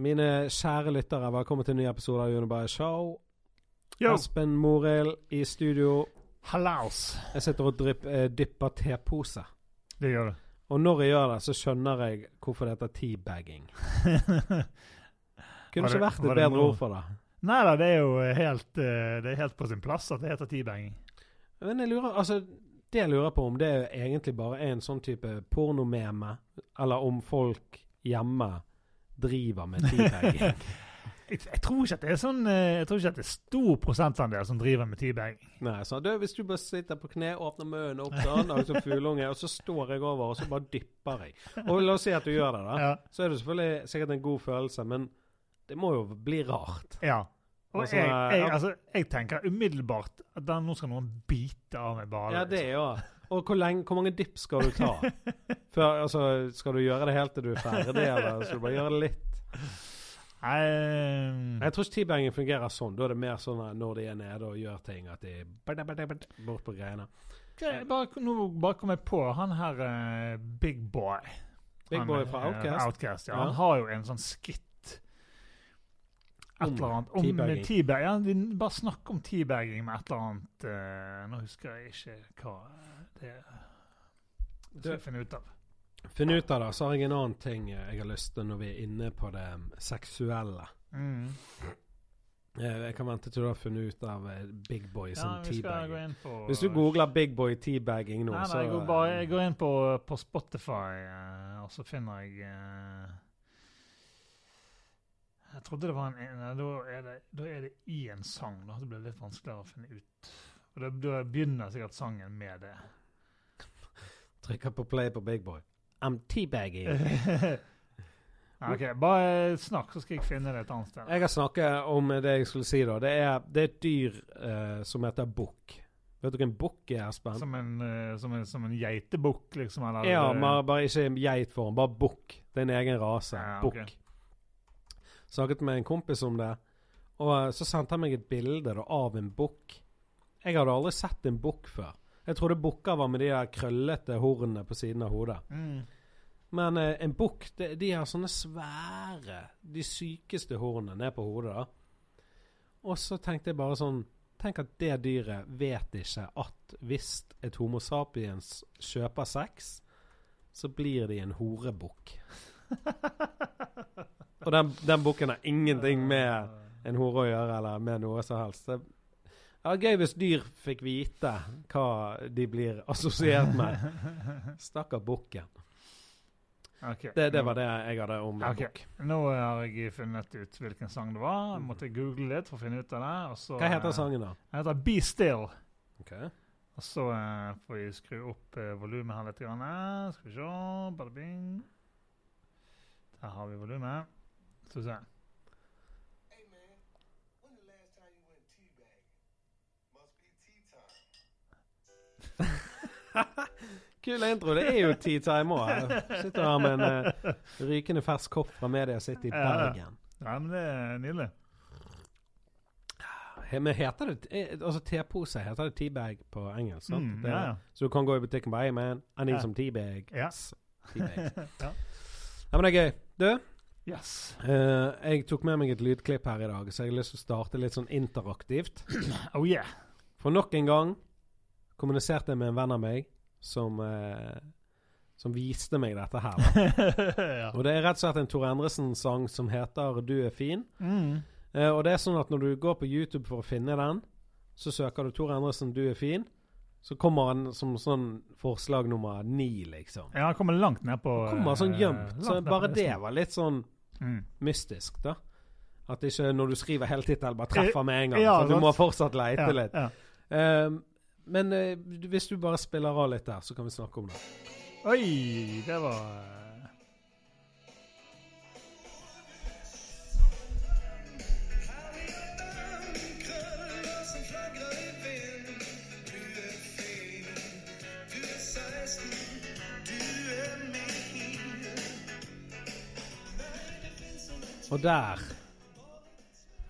Mine kjære lyttere, velkommen til en ny episode av Unibye Show. Yo. Espen Morild i studio. Hallaus. Jeg sitter og drypp, eh, dypper tepose. Det gjør det. Og når jeg gjør det, så skjønner jeg hvorfor det heter teabagging. Kunne det- ikke vært et bedre noe- ord for det. Nei da, det er jo helt, eh, det er helt på sin plass at det heter teabagging. Men jeg lurer, altså, det jeg lurer på om det egentlig bare er en sånn type pornomeme, eller om folk hjemme driver med teabagging. Jeg, jeg tror ikke at det er sånn eh, Jeg tror ikke at det er stor prosentandel som driver med teabagging. Nei, så du, Hvis du bare sitter på kne, åpner munnen opp sånn, og som fugleunge, og så står jeg over, og så bare dypper jeg. Og la oss si at du gjør det, da. Ja. Så er det selvfølgelig sikkert en god følelse, men det må jo bli rart. ja. Og Altså, jeg, jeg, ja. altså, jeg tenker umiddelbart at nå skal noen bite av meg bare. Ja, det er jo Og hvor, lenge, hvor mange dipp skal du ta? Før, altså, skal du gjøre det helt til du er ferdig, eller skal du bare gjøre det litt? Um, Jeg tror ikke teabagging fungerer sånn. Da er det mer sånn at når de er nede og gjør ting, at de bort på greiene. Okay, bare, nå bare kom jeg på han her uh, Big Boy. Big Han, Boy fra eh, Outcast. Outcast ja. Ja. Han har jo en sånn skitt Et eller annet om teabagging. eh. Ja, bare snakk om teabagging med et eller annet uh, Nå husker jeg ikke hva det. Det skal jeg finne ut av. Finn ut av det, så har jeg en annen ting jeg har lyst til når vi er inne på det seksuelle. Mm. Eh, Jeg kan vente til du har funnet ut av eh, Big Boy Ja, sin vi teabagging. Hvis du googler Big Boy teabagging nå, Nei, så nei, jeg går, bare, jeg går inn på, på Spotify, eh, og så finner jeg Jeg trodde det var en nei, da, er det, da er det i en sang. Da. Det blir litt vanskeligere å finne ut. Og da, da begynner sikkert sangen med det. Trykker på play på Big Boy. I'm teabagging. Ok, Bare snakk, så skal jeg finne det et annet sted. Jeg har snakket om det jeg skulle si, da. Det er, det er et dyr eh, som heter bukk. Vet du hva en bukk er, Espen? Som en, eh, som en, som en geitebukk, liksom? Eller, Ja, men bare, ikke ikke geitform, bare bukk. Det er en egen rase. Ja, okay. Bukk. Snakket med en kompis om det, og eh, så sendte han meg et bilde da, av en bukk. Jeg hadde aldri sett en bukk før. Jeg trodde bukker var med de der krøllete hornene på siden av hodet. mm. Men eh, en bukk, de, har sånne svære, de sykeste hornene ned på hodet. da. Og så tenkte jeg bare sånn Tenk at det dyret vet ikke at hvis et Homo sapiens kjøper sex, så blir de en horebukk. Og den, den bukken har ingenting med en hore å gjøre, eller med noe som helst. Det ja, Gøy hvis dyr fikk vite hva de blir assosiert med. Stakkar bukken. Okay, Det, det var det jeg hadde om okay. Bukk. Nå har jeg funnet ut hvilken sang det var. Jeg måtte google litt for å finne ut av det. Så, Hva heter eh, sangen, da? Den heter Be Still. Okay. Og så uh, får vi skru opp uh, volumet her litt. Grann. Skal vi se Bada bing. Der har vi volumet. Skal vi se. Kul intro. Det er jo tea time òg. Sitter her med en uh, rykende fersk kopp fra Media City i ja. Bergen. Ja, men det er nydelig. Men heter det eh, Altså tepose, heter det teabag på engelsk? sant? Mm, ja, ja. Så du kan gå i butikken og bare Hey man, I need Ja. some teabag. Ja. Ja. Ja, men det er gøy. Du, Yes. Uh, jeg tok med meg et lydklipp her i dag, så jeg har lyst til å starte litt sånn interaktivt. Oh yeah. For nok en gang kommuniserte jeg med en venn av meg som, eh, som viste meg dette her. Ja. Og det er rett og slett en Tor Endresen-sang som heter 'Du er fin'. Mm. Eh, og det er sånn at når du går på YouTube for å finne den, så søker du Tor Endresen 'Du er fin'. Så kommer han som sånn forslag nummer ni, liksom. ja, han kommer langt ned på han Kommer sånn eh, gjemt. Så bare det var litt sånn Mm. mystisk, da. At ikke når du skriver hele tittelen, bare treffer med en gang. Ja, så du må fortsatt leite Ja, litt. ja. Eh, men eh, hvis du bare spiller av litt der, så kan vi snakke om det. Oi, det var Og der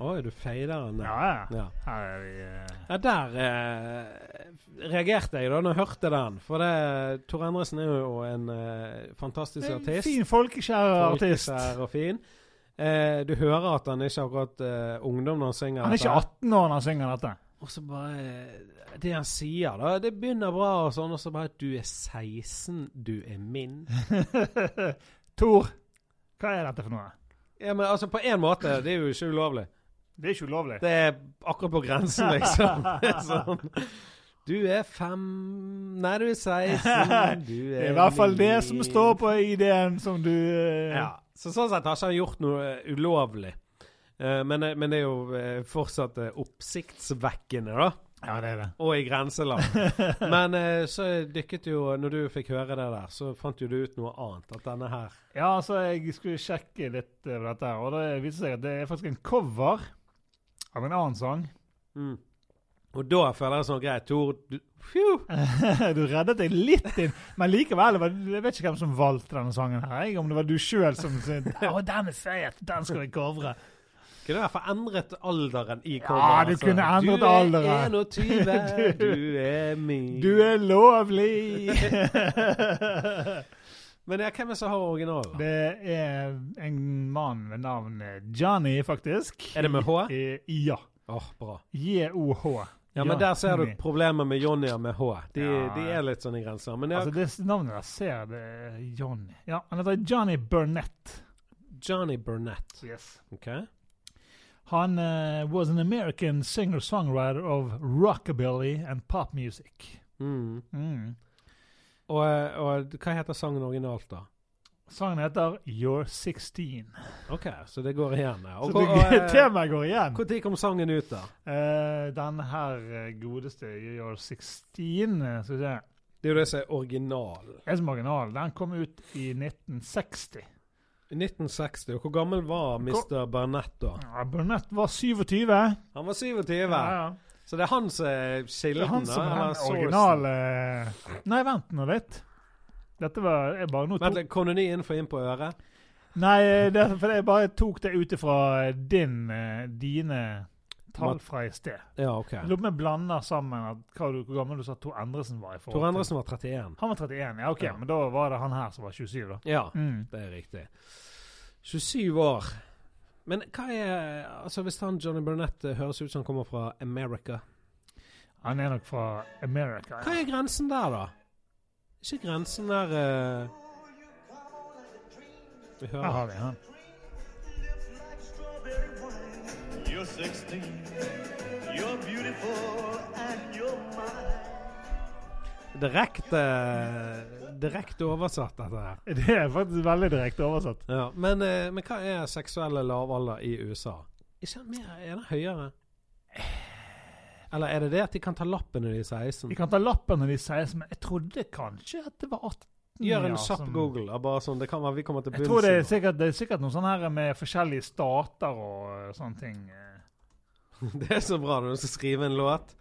Oi, du feider den. Ja, ja. Ja. Her er vi eh, Ja, der eh, reagerte jeg da når jeg hørte den. For det, Tor Endresen er jo en eh, fantastisk En artist. fin, folkeskjær artist. Folkeskjær og fin. Eh, du hører at han ikke er akkurat eh, ungdom når han synger. Han er ikke 18 år når han synger dette. Og så bare eh, Det han sier, da. Det begynner bra, og sånn, og så bare Du er 16, du er min. Tor, hva er dette for noe? Ja, men altså, på én måte. Det er jo ikke ulovlig. Det er ikke ulovlig. Det er akkurat på grensen, liksom. Er sånn. Du er fem Nei, du er 16. Du Det er er i hvert fall det som står på ID-en som du eh, Ja. Så sånn sett har ikke han gjort noe eh, ulovlig. Eh, men, men det er jo fortsatt oppsiktsvekkende, da. Ja, det er det. Og i grenseland. men så dykket jo Når du fikk høre det der, så fant jo du ut noe annet. At denne her Ja, altså, jeg skulle sjekke litt over dette, her, og det viser seg at det er faktisk en cover av en annen sang. mm. Og da føler jeg sånn Greit, Tor du, du reddet deg litt inn, men likevel, jeg vet ikke hvem som valgte denne sangen her. Jeg, om det var du sjøl som sa den er fet! Den skal vi covre. Kunne i hvert fall endret alderen i Ja, coveret. du kunne endret alderen. Du er 21, du er min. Du er lovlig! Men ja, hvem er det som har originalen? da? det er en mann ved navn Johnny, faktisk. Er det med H? I- Ja. Åh, bra. J-O-H. Ja, men der ser du Johnny. problemet med Johnny med H. De, Ja. de er litt sånn i grenser. Men ja, Altså, det navnet der ser det er Johnny. Ja, han heter Johnny Burnett. Johnny Burnett. Yes. OK? Han eh, was an American singer-songwriter of rockabilly and pop music. Mm. Mm. Og, og hva heter sangen originalt, da? Sangen heter You're 16. OK, så det går igjen. ja. Så det, og, temaet går igjen. Når kom sangen ut, da? Uh, den her eh, godeste You're 16 eh, Skal vi se. Det er jo det som er originalen. Det som er original. Den kom ut i 1960. I 1960. Og hvor gammel var Mr. Burnett da? Ja, Burnett var 27. Han var 27. Ja, ja. Så det er han som er Det kilden? er han som er den originale Nei, vent nå litt. Dette var jeg bare nå Vent tok, litt, kom du ny info inn på øret? Nei, det for jeg bare tok det ut ifra din, eh, dine tall fra i sted. Ja, OK. Lurer på om jeg blander sammen at, hva du, hvor gammel du sa Tor Endresen var. i forhold Tor til- Endresen var 31. Han var 31, ja ok, Ja. men da var det han her som var 27 da. Ja, Mm. det er riktig. 27 år. Men hva er Altså, hvis han Johnny Burnett eh, høres ut som han kommer fra America, Han er nok fra America. hva er grensen der, da? Ikke grensen der uh... Vi Her har vi han. You're 16. You're beautiful and you're. Direkte Direkte oversatt, dette her. Det er faktisk veldig direkte oversatt. Ja, men, eh, men hva er seksuelle lavalder i USA? Ikke mer, Er det høyere? Eller er det det at de kan ta lappen når de er 16? De kan ta lappen når de sier som Jeg trodde kanskje at det var 18. Gjør en ja, kjapp som- Google. da, Bare sånn, det kan være vi kommer til Jeg tror det er sikkert, det er sikkert noe sånn her med forskjellige stater og sånne ting. eh. det. Det er så bra når du skal skrive en låt.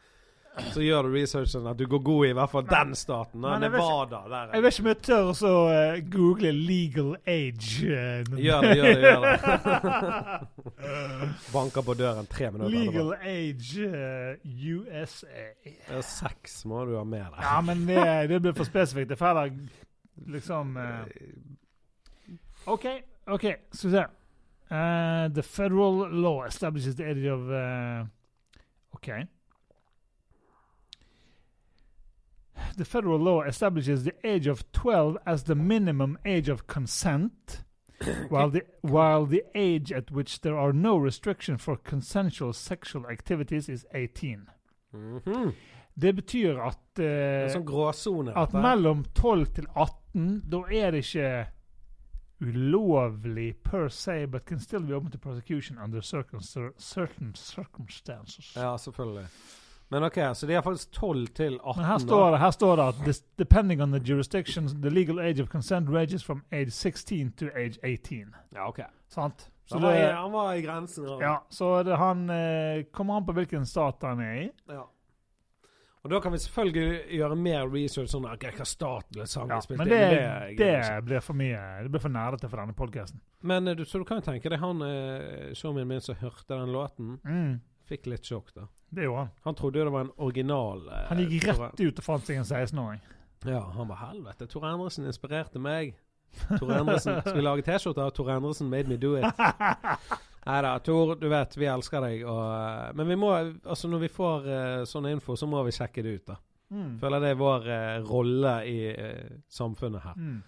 Så gjør du researchen at du går god i i hvert fall den staten. men vet ikke- Der er Jeg vet ikke om jeg tør å så, eh, google 'legal age'. Uh, Gjør det, gjør det. gjør det. Banker på døren tre minutter etterpå. legal age uh, USA. Det er Seks må du ha med deg. Ja, men det, det blir for spesifikt. Det er feil liksom eh, OK, OK, skal vi se. Eh, the federal law establishes the age of eh, OK. The federal law establishes the age of 12 as the minimum age of consent, while the while the age at which there are no restriction for consensual sexual activities is 18. Mhm. Det betyr at Det er eh, sånn gråsone. at mellom 12 til 18, da er det ikke ulovlig per se, but can still be open to prosecution under certain circumstances. Ja, selvfølgelig. Men OK, så de er faktisk 12 til 18. Men her står det, her står det at this, depending on the jurisdiction, the legal age of consent ranges from age 16 to age 18. Ja, OK. Sant? Så han, var det, han var i grensen. Ja. ja, så det, han eh, kommer an på hvilken stat han er i. Ja. Og da kan vi selvfølgelig gjøre mer research sånn ok, hva staten ble sangen Ja, men inn, det, det blir for mye. Det blir for nerdete for denne podkasten. Men eh, du, så du kan jo tenke deg han eh, showmien min som hørte den låten, Mm. fikk litt sjokk, da. Det gjorde han. Han trodde jo det var en original eh, Han gikk Tor- rett ut og fant seg en 16-åring. Ja, han var helvete. Tor Endresen inspirerte meg. Tor Endresen Skal vi lage T-skjorte av Tor Endresen made me do it? Nei da, Tor, du vet, vi elsker deg. Og, eh, men vi må, altså når vi får eh, sånn info, så må vi sjekke det ut. da. Mm. Føler det er vår eh, rolle i eh, samfunnet her. Mm.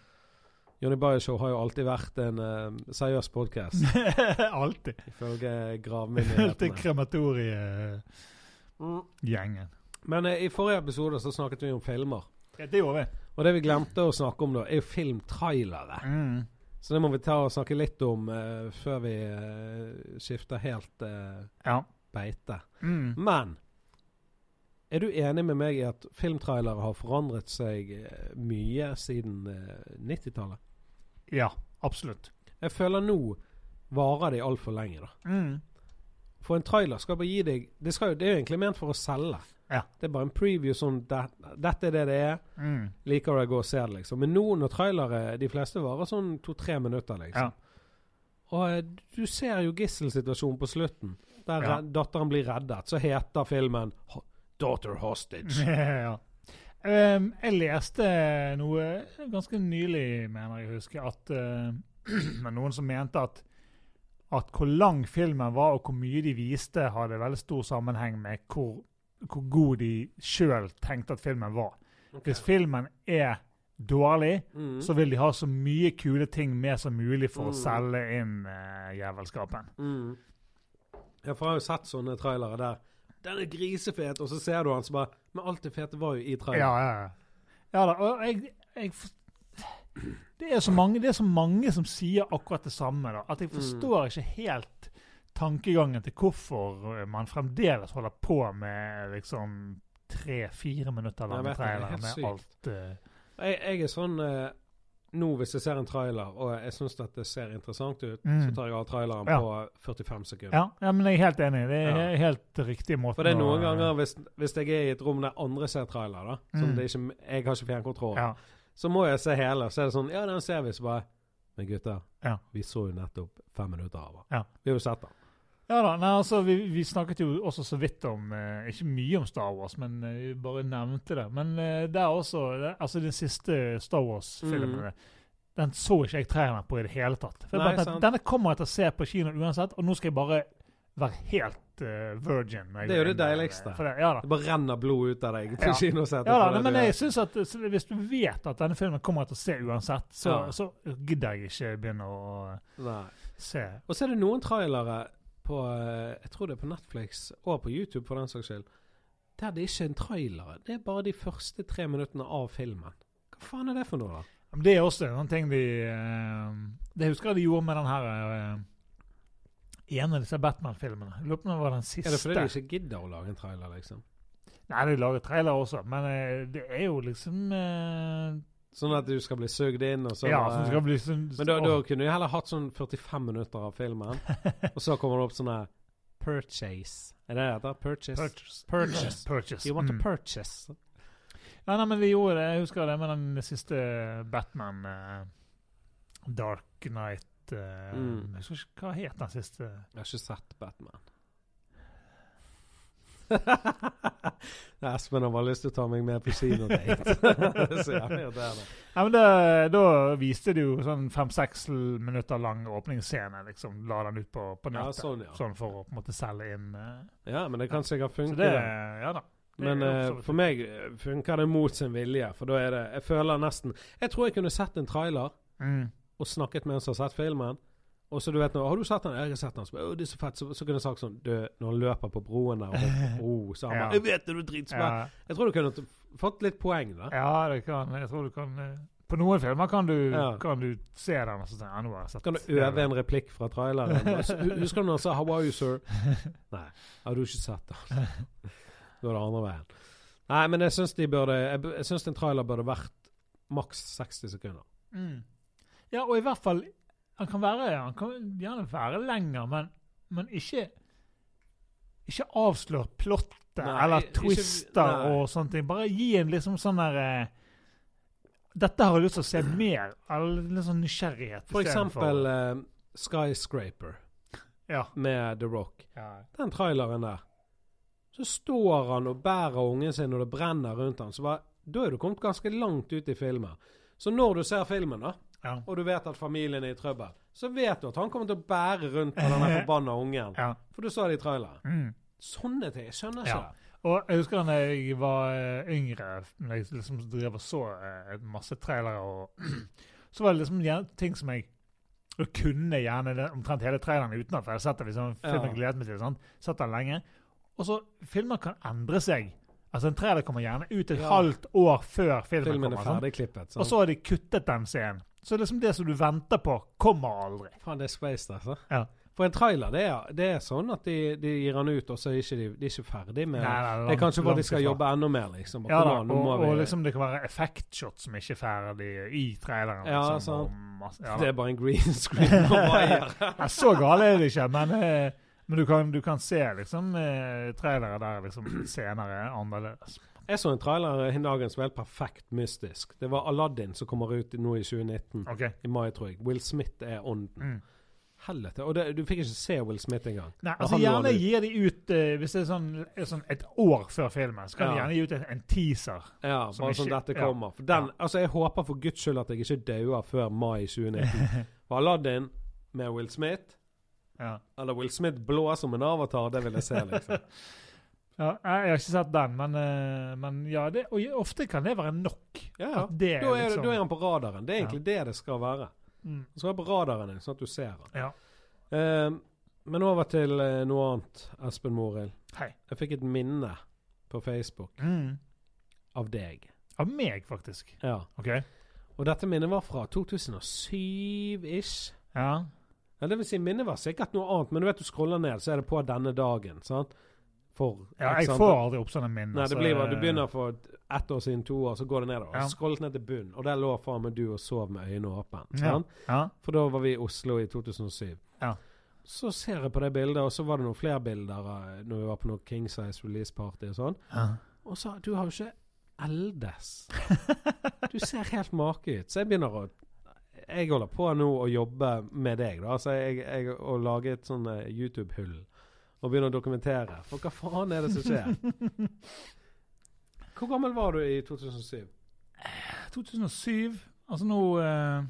Johnny Bayer Show har jo alltid vært en eh, seriøs podkast, Alltid. ifølge Helt til gravmyndighetene. krematoriegjengen. Mm. Men eh, i forrige episode så snakket vi om filmer. Ja, det gjorde vi. Og det vi glemte å snakke om, da, er jo filmtrailere. Mm. Så det må vi ta og snakke litt om eh, før vi eh, skifter helt eh, Ja. beite. Mm. Men er du enig med meg i at filmtrailere har forandret seg eh, mye siden eh, 90-tallet? ja, absolutt. Jeg føler nå varer de altfor lenge, da. Mm. For en trailer skal bare gi deg Det, skal det er jo egentlig ment for å selge. Ja. Det er bare en preview det, Dette er det det er. Mm. Liker å gå og se det, liksom. Men nå når trailere De fleste varer sånn to-tre minutter, liksom. Ja. Og eh, du ser jo gisselsituasjonen på slutten, der Ja. datteren blir reddet. Så heter filmen 'Daughter Hostage'. ja. Um, jeg leste noe ganske nylig, mener jeg å huske, at uh, men noen som mente at at hvor lang filmen var, og hvor mye de viste, hadde veldig stor sammenheng med hvor, hvor god de sjøl tenkte at filmen var. Hvis filmen er dårlig, Mm. så vil de ha så mye kule ting med som mulig for å Mm. selge inn uh, jævelskapen. Mm. Ja, for jeg har jo sett sånne trailere der. Den er grisefet, og så ser du han som bare Men alt det fete var jo i traileren. ja, ja. ja da, og jeg, jeg det, er så mange, det er så mange som sier akkurat det samme. da, At jeg Mm. forstår ikke helt tankegangen til hvorfor eh, man fremdeles holder på med liksom tre-fire minutter lange er trailere med sykt. alt uh, Jeg, jeg er sånn uh, Nå hvis jeg ser en trailer, og jeg syns det ser interessant ut, Mm. så tar jeg av traileren Ja. på 45 sekunder. ja, ja, men jeg er helt enig. Det er Ja. helt riktig måte For det er å- noen ganger hvis, hvis jeg er i et rom der andre ser trailer, da som Mm. det ikke, Jeg har ikke fjernkontroll. ja, Så må jeg se hele. Så er det sånn Ja, den ser vi. Så bare Men gutter, Ja. vi så jo nettopp fem minutter av den. Ja. Vi har jo sett den. ja da, nei, altså vi, vi snakket jo også så vidt om eh, Ikke mye om Star Wars, men eh, vi bare nevnte det. Men eh, det er også det, Altså den siste Star Wars-filmen Den så ikke jeg traileren på i det hele tatt. For Mm. Nei, bare. Denne kommer jeg til å se på kino uansett, og nå skal jeg bare være helt uh, virgin. Det er jo det deiligste. For det, ja. Det bare renner blod ut av deg på Ja. kinosettet. Ja, da, men jeg synes at Hvis du vet at denne filmen kommer jeg til å se uansett, så, Ja. så gidder jeg ikke begynne å Nei. se. Og så er det noen trailere på eh, Jeg tror det er på Netflix og på YouTube for den saks skyld. Der det ikke er en trailer. Det er bare de første tre minuttene av filmen. Hva faen er det for noe, da? Det er også en ting de eh, Det husker jeg de gjorde med den her eh, ene av disse Batman-filmene. Lurer på om det var den siste. Er det fordi de ikke gidder å lage en trailer, liksom? Nei, de lager trailer også, men eh, det er jo liksom eh, Sånn at du skal bli sugd inn, og så Ja, sånn skal bli sånn Men da, da kunne du heller hatt sånn 45 minutter av filmen, og så kommer det opp sånn her Purchase. Er det det heter? Purchase? Purchase. Purchase. Purchase. You want Mm. to purchase? Ja, nei, men vi gjorde det. Jeg husker det med den siste Batman uh, Dark Knight uh, Mm. Jeg husker ikke hva het den siste Jeg har ikke sett Batman. Espen har bare lyst til å ta meg med på kinodate. det så jævlig irriterende. Ja, men det, Da viste de jo sånn fem-seks minutter lang åpningsscene. liksom La den ut på, på Ja, sånn, ja. Sånn for å på en måte selge inn uh, Ja, men det kan sikkert funke. det det. Ja da. Men eh, for meg eh, funker det mot sin vilje. For da er det Jeg føler nesten Jeg tror jeg kunne sett en trailer mm. Og snakket med en som har sett filmen. Og så du vet nå, Har du sett den? Jeg har sett den. Så, «Å, det er så fett. Så, så kunne jeg sagt sånn du, Når han løper på broen der og, oh, så han Ja. bare 'Jeg vet det, du er dritsmart'. ja, Jeg tror du kunne fått litt poeng, da. ja, det kan Jeg tror du kan eh, På noen filmer kan du, Ja. kan du se den og så tenke ja, nå har jeg sett Kan du øve en replikk fra traileren? Husker du når han sa 'How are you, sir'? Nei, har du ikke sett den? Da er det andre veien. Nei, men jeg syns de burde Jeg, jeg syns en trailer burde vært maks 60 sekunder. Mm. Ja, og i hvert fall Han kan være Han kan gjerne være lenger, men, men ikke Ikke avslør plottet Nei, eller twister ikke, og sånne ting. Bare gi en liksom sånn der eh, Dette har jeg lyst til å se mer. Eller litt sånn nysgjerrighet. For eksempel eksempel Uh, Skyscraper Ja. med The Rock. ja. Den traileren der. Så står han og bærer ungen sin, og det brenner rundt han. Så bare, da er du kommet ganske langt ut i filmen. Så når du ser filmen, da, Ja. og du vet at familien er i trøbbel, så vet du at han kommer til å bære rundt på den forbanna ungen. ja. For du så det i traileren. Mm. Sånne ting. Jeg skjønner ikke Ja. Og jeg husker da jeg var eh, yngre, når jeg liksom drev og så eh, masse trailere, og så var det liksom ting som jeg og kunne gjerne det, omtrent hele traileren utenat. Jeg det liksom, filmen gledet meg til. sant? Sett den lenge. Og så Filmer kan endre seg. Altså En trailer kommer gjerne ut et Ja. halvt år før det. filmen, Filmen er kommer. sant? Og så har de kuttet den scenen. Så liksom det som du venter på, kommer aldri. Faen, det er spaced, altså. Ja. For en trailer, det er, det er sånn at de, de gir den ut, og så er ikke de, de er ikke ferdig med Nei, nei, Det er kanskje bare de skal jobbe enda mer, liksom. Ja da, og, må og liksom det kan være effektshot som ikke er ferdig i traileren. Ja, liksom, masse, ja, Det er bare en green screen og så gale er det ikke, men, eh, men du, kan, du kan se liksom eh, trailere der liksom senere er annerledes. Jeg så en trailer i dagen som var helt perfekt mystisk. Det var Aladdin som kommer ut nå i 2019. OK. I mai, tror jeg. Will Smith er ånden. Mm. Helvete. Og det, du fikk ikke se Will Smith engang. Nei, altså Gjerne gir de ut uh, Hvis det er sånn, sånn et år før filmen, så kan de gjerne gi ut en, en teaser. Ja, Som bare sånn ikke- dette ja. kommer. For den, Ja. altså Jeg håper for guds skyld at jeg ikke dauer før mai 2019. For Aladdin med Will Smith Ja. Eller Will Smith blå som en avatar, det vil jeg se, liksom. Ja, jeg har ikke sett den, men, eh, men ja, det, og ofte kan det være nok. Ja, ja. Det Da er, liksom- da er han på radaren. Det er egentlig det det skal være. Mm. Han skal være på radaren din, sånn at du ser han. Ja. Um, men over til eh, noe annet, Espen Morild. Hei. Jeg fikk et minne på Facebook Mm. av deg. Av meg, faktisk. Ja. OK? Og dette minnet var fra 2007-ish. Ja. Ja, det vil si, minnet var sikkert noe annet, men du vet du scroller ned, så er det på denne dagen. sant? For ja jeg får aldri opp sånne minner. Nei, det blir bare, Du begynner for ett år siden, to år, så går det nedover. Ja. Scrollet ned til bunnen, og der lå faen meg du og sov med øynene åpne. Ja. Ja. For da var vi i Oslo i 2007. Ja. Så ser jeg på det bildet, og så var det noen flere bilder eh, når vi var på noe King Size release party og sånn. ja. Og så Du har jo ikke eldes. Du ser helt make ut. Så jeg begynner å Jeg holder på nå å jobbe med deg, da. Altså jeg, jeg å lage et sånn eh, YouTube-hull. Og begynne å dokumentere. For hva faen er det som skjer? Hvor gammel var du i 2007? 2007 Altså nå eh,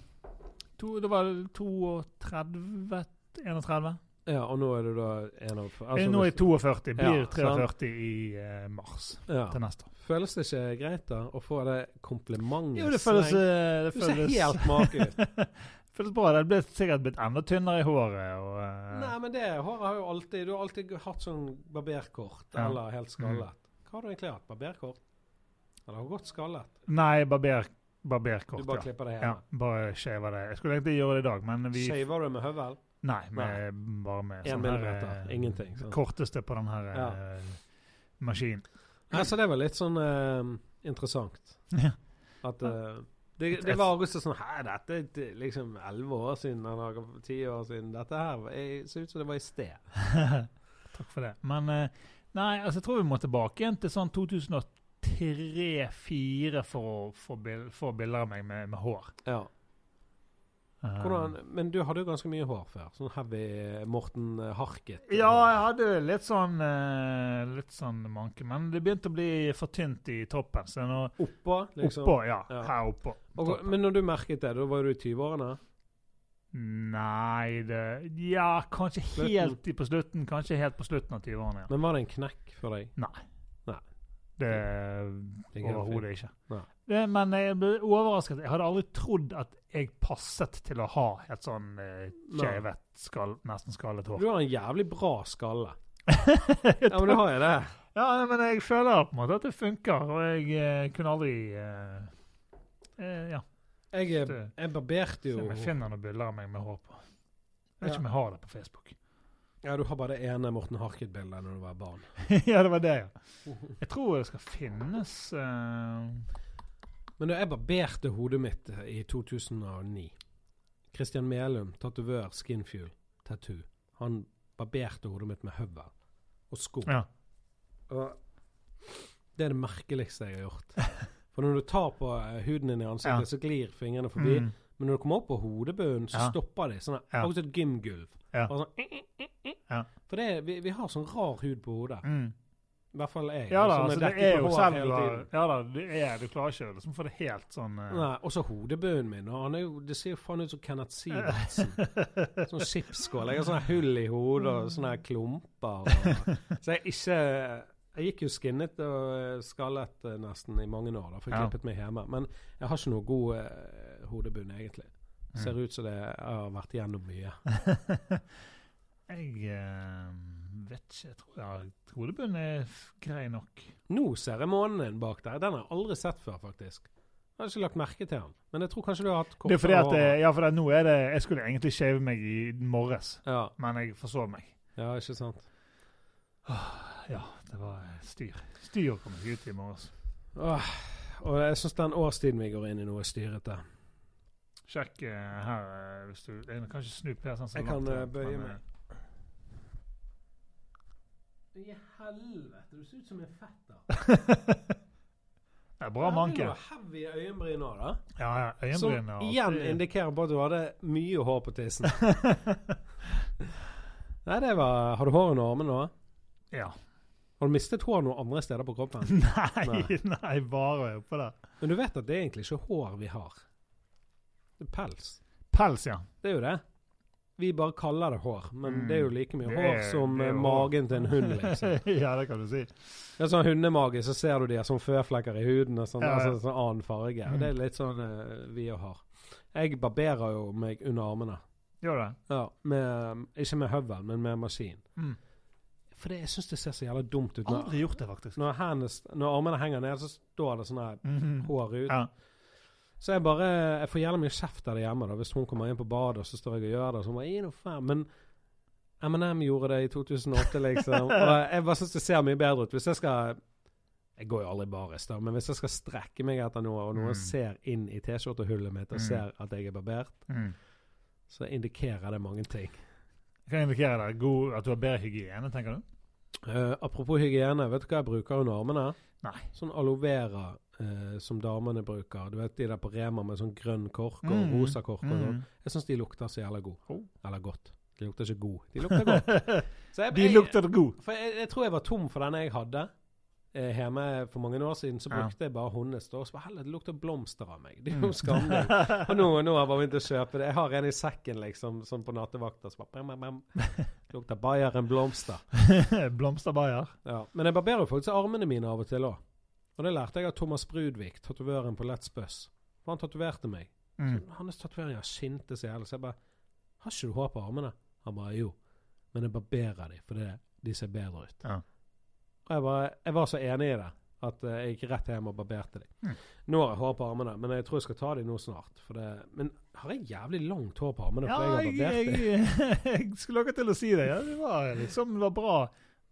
to, Det var 32 31? Ja, og nå er du da en av Eh, nå er jeg 42. Blir Ja, 43 i eh, mars ja. til neste år. Føles det ikke greit da å få det komplimentet? Jo, det føles, det føles, det føles helt make ut. føles bra. Det ble sikkert blitt enda tynnere i håret. Og, uh... Nei, men det håret har jo alltid Du har alltid hatt sånn barberkort, Ja. Mm. eller helt skallet. Hva har du egentlig hatt? Barberkort? Eller har du gått skallet? Nei, barber, Du bare ja. klipper det Ja, hjemme? bare shaver det. Jeg skulle egentlig gjøre det i dag, men vi Shaver du med høvel? Nei, med, bare med sånn her eh, Ingenting, Sånn. Korteste på den her Ja. uh, maskinen. Nei, så det var litt sånn uh, interessant. Ja. At eh, det, det var også sånn Hæ, dette er liksom elleve år siden, eller ti år siden. Dette her jeg, ser ut som det var i sted. Takk for det. Men eh, nei, altså jeg tror vi må tilbake igjen til sånn 2003-2004 for å få bilder av meg med, med hår. Ja. Eh, Hvordan, men du hadde jo ganske mye hår før. Sånn heavy Morten eh, Harket. Ja, jeg hadde litt sånn eh, Litt sånn manke, men det begynte å bli for tynt i toppen. Så nå Oppå, liksom. Oppå, ja. Ja. Her oppå. Og, men når du merket det, da var du i 20-årene? Nei, det Ja, kanskje Slutten. helt på slutten. Kanskje helt på slutten av 20-årene. Ja. Men var det en knekk for deg? Nei. Det Det er overhodet ikke. Det, men jeg ble overrasket. Jeg hadde aldri trodd at jeg passet til å ha et sånn eh, skjevet, skall, nesten skallet hår. Du har en jævlig bra skalle. Ja, men du har jo det. Ja, men jeg føler på en måte at det funker, og jeg eh, kunne aldri eh, eh, Ja. Jeg, eh, jeg barberte Se jo om jeg finner noen bilder av meg med hår på. Jeg vet ikke om jeg har det på Facebook. Ja, du har bare det ene Morten Harket-bildet når du var barn. ja, det var det, ja. Jeg tror det skal finnes uh... Men da jeg barberte hodet mitt eh, i 2009 Christian Melum, tatovør, Skinfuel, tattoo. Han barberte hodet mitt med høvel og sko. Ja. Og det er det merkeligste jeg har gjort. For når du tar på eh, huden din i ansiktet, Ja. så glir fingrene forbi. Mm. Men når du kommer opp på hodebunnen, så Ja. stopper de. Sånn. Akkurat som et gymgulv. Ja. Bare sånn, eh, eh, eh. Ja. For det, vi, vi har sånn rar hud på hodet. Mm. I hvert fall jeg. Ja da, altså, det er jo hår selv hele. Ja da, det er, du klarer ikke å liksom få det helt sånn uh... Nei, og så hodebunnen min. Og han jo, det ser jo faen ut som Kenneth Sivertsen. sånn skipsskål. Jeg har sånne hull i hodet og sånne klumper. Og, så jeg ikke Jeg gikk jo skinnet og eh, skallet eh, nesten i mange år, da, for jeg klippet meg hjemme. Men jeg har ikke noe god eh, hodebunn, egentlig. Ser ut som det har vært igjennom mye. Jeg eh, vet ikke. Jeg tror ja, hodebunnen er grei nok. Nå ser jeg månen din bak der. Den har jeg aldri sett før, faktisk. Jeg har ikke lagt merke til den. Men jeg tror kanskje du har hatt Det er fordi at, eh, ja, for nå er det Jeg skulle egentlig shave meg i morges, Ja, men jeg forsov meg. ja, ikke sant. Ja, det var eh, styr. Styr kom jeg ut i morges. Åh, og jeg syns den årstiden vi går inn i nå, er styrete. Sjekk eh, her eh, hvis du Jeg kan ikke snu Per sånn som Jeg kan, eh, bøye men, meg. I helvete, du ser ut som en fetter. Det er bra manke. Heavy øyenbryn nå, da. Ja, ja. Øyenbryn Som igjen det- indikerer på at du hadde mye hår på tissen. Nei, det var Har du hår under armene nå? Ja. Har du mistet hår noen andre steder på kroppen? Nei, nei, bare oppå der. Men du vet at det er egentlig ikke hår vi har. Det er pels. Pels, ja. Det er jo det. Vi bare kaller det hår, men Mm. det er jo like mye hår er- som eh, hår. magen til en hund, liksom. ja, det kan du si. Det er sånn hundemage, så ser du de har sånn føflekker i huden og sånn, Ja, ja. altså sånn annen farge. Mm. Og det er litt sånn uh, vi òg har. Jeg barberer jo meg under armene. Gjør det? Ja, med, ikke med høvel, men med maskin. Mm. For det, jeg syns det ser så jævla dumt ut. Når, Aldri gjort det, faktisk. når, hennes, når armene henger ned, så står det sånn her Mhm. hår ut. Ja. Så jeg bare Jeg får jævla mye kjeft det hjemme da hvis hun kommer inn på badet, og så står jeg og gjør det. Så hun bare, «Gi noe faen. Men M&M gjorde det i 2008, liksom. og jeg bare syns det ser mye bedre ut. Hvis jeg skal Jeg går jo aldri baris, da, men hvis jeg skal strekke meg etter noe, og noen Mm. ser inn i T-skjortehullet mitt og Mm. ser at jeg er barbert, Mm. så indikerer det mange ting. Jeg indikerer indikere deg god, at du har bedre hygiene, tenker du? Eh, apropos hygiene, vet du hva jeg bruker under armene? Nei. Sånn aloe vera uh, som damene bruker. Du vet de der på Rema med sånn grønn kork og Mm. rosa kork og sånn. Mm. Jeg syns de lukter så jævla god. Oh. Eller godt. De lukter ikke god. De lukter godt. Så jeg, De lukter god. For jeg, jeg tror jeg var tom for den jeg hadde hjemme for mange år siden. Så Ja. brukte jeg bare Honest. Og så bare det lukter blomster av meg. Det er jo skammelig. Og nå, nå har jeg begynt å kjøpe det. Jeg har en i sekken, liksom, sånn på nattevakta. Så bare bam, bam. Lukter Bayer enn blomster. Blomsterbayer. Ja. Men jeg barberer faktisk armene mine av og til òg. Og det lærte jeg av Thomas Brudvik, tatovøren på Let's Buss. For han tatoverte meg. Mm. Så Hans tatoveringer skinte så jævlig. Så jeg bare Har ikke du hår på armene? Han bare jo. Men jeg barberer de, for de ser bedre ut. Ja. Og jeg, bare, jeg var så enig i det at eh, jeg gikk rett hjem og barberte dem. Mm. Nå har jeg hår på armene, men jeg tror jeg skal ta dem nå snart. Det, men har jeg jævlig langt hår på armene? Ja, jeg har jeg, jeg, jeg skulle akkurat til å si det. Ja, det var liksom det var bra.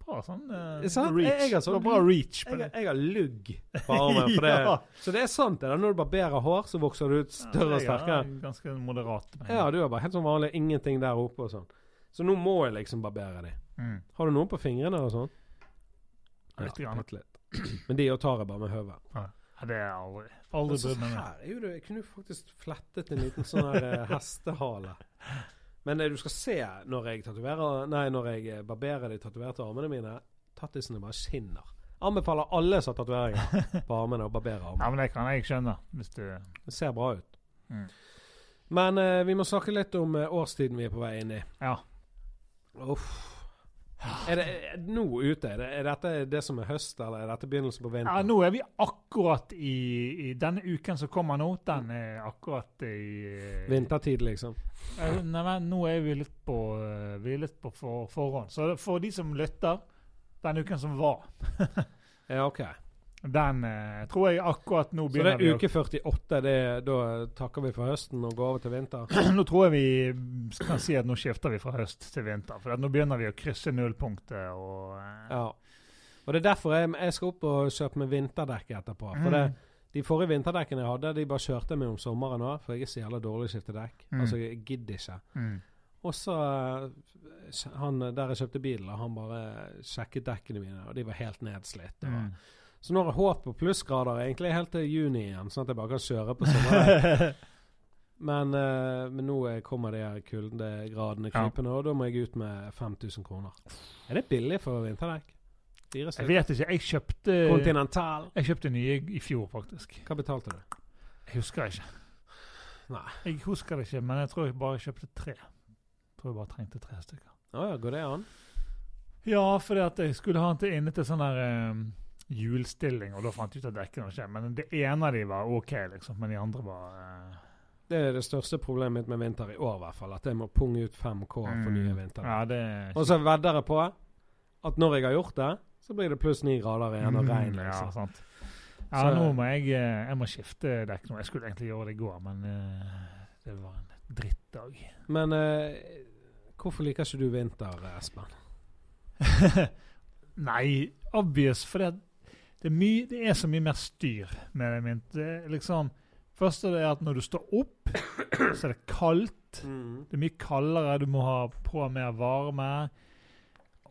Bra sånn uh, reach. Sånn- det bra reach på det. jeg har lugg på armen. For det, Så det er sant, det. Når du barberer hår, så vokser du ut større og Ja, sterkere. er ganske moderat. Ja, du er bare helt sånn vanlig. Ingenting der oppe og sånn. Så nå må jeg liksom barbere dem. Mm. Har du noe på fingrene og sånn? Litt grann. bitte litt. Men de tar jeg bare med høvet. Ja, det er aldri Aldri Men brydd meg med. her er det Jeg kunne jo faktisk flettet en liten sånn her eh, hestehale. Men eh, du skal se når jeg tatoverer Nei, når jeg eh, barberer de tatoverte armene mine. Tattisene bare skinner. Anbefaler alle som har tatoveringer på armene, å barbere Ja, men det kan jeg skjønne. Hvis du Det ser bra ut. Mm. Men eh, vi må snakke litt om årstiden vi er på vei inn i. Ja. Uff. Er det er nå ute? Er, det, er dette det som er høst, eller er dette begynnelsen på vinteren? ja, nå er vi akkurat i, i Denne uken som kommer nå, den er akkurat i eh, Vintertid, liksom. Eh, Nei, men nå er vi litt på, eh, vi litt på for, forhånd. Så for de som lytter, den uken som var, Ja, OK. Den eh, tror jeg akkurat nå Så det er uke 48, det, da takker vi for høsten og går over til vinter? Nå tror jeg vi kan si at nå skifter vi fra høst til vinter. For nå begynner vi å krysse nullpunktet og eh, Ja. Og det er derfor jeg, jeg skal opp og kjøpe meg vinterdekk etterpå. For det, Mm. de forrige vinterdekkene jeg hadde, de bare kjørte med om sommeren òg, for jeg er så jævla dårlig til å skifte dekk. Mm. Altså, jeg gidder ikke. mm. Og så eh, han der jeg kjøpte bilen, han bare sjekket dekkene mine, og de var helt nedslitt. Og, Mm. Så nå har jeg håp på plussgrader egentlig helt til juni igjen, sånn at jeg bare kan kjøre på sommeren. Men, uh, men nå kommer de her kuldegradene krypende, og da må jeg ut med 5000 kroner. Er det billig for vinterdekk? Jeg vet ikke. Jeg kjøpte Continental. Jeg kjøpte nye i fjor, faktisk. Hva betalte du? Jeg husker ikke. Nei. Jeg husker det ikke, men jeg tror jeg bare kjøpte tre. Jeg tror jeg bare trengte tre stykker. Å ja, går det an? Ja, fordi at jeg skulle ha den til inne til sånn der eh, hjulstilling, og da fant jeg ut at dekkene var ikke Men det ene av de var OK, liksom, men de andre var uh... Det er det største problemet mitt med vinter i år, i hvert fall. At jeg må punge ut 5K for mm, nye vintre. Ja, det Og så vedder jeg på at når jeg har gjort det, så blir det pluss ni grader igjen og regn. Liksom. Ja, sant. Ja, Så- nå må jeg, eh, jeg må skifte dekk nå. Jeg skulle egentlig gjøre det i går, men uh, det var en drittdag. Men uh, hvorfor liker ikke du vinter, Espen? Nei, obvious, for det, det, er mye, det er så mye mer styr med det min. Det er liksom, først er det at når du står opp, så er det kaldt. Det er mye kaldere, du må ha på mer varme.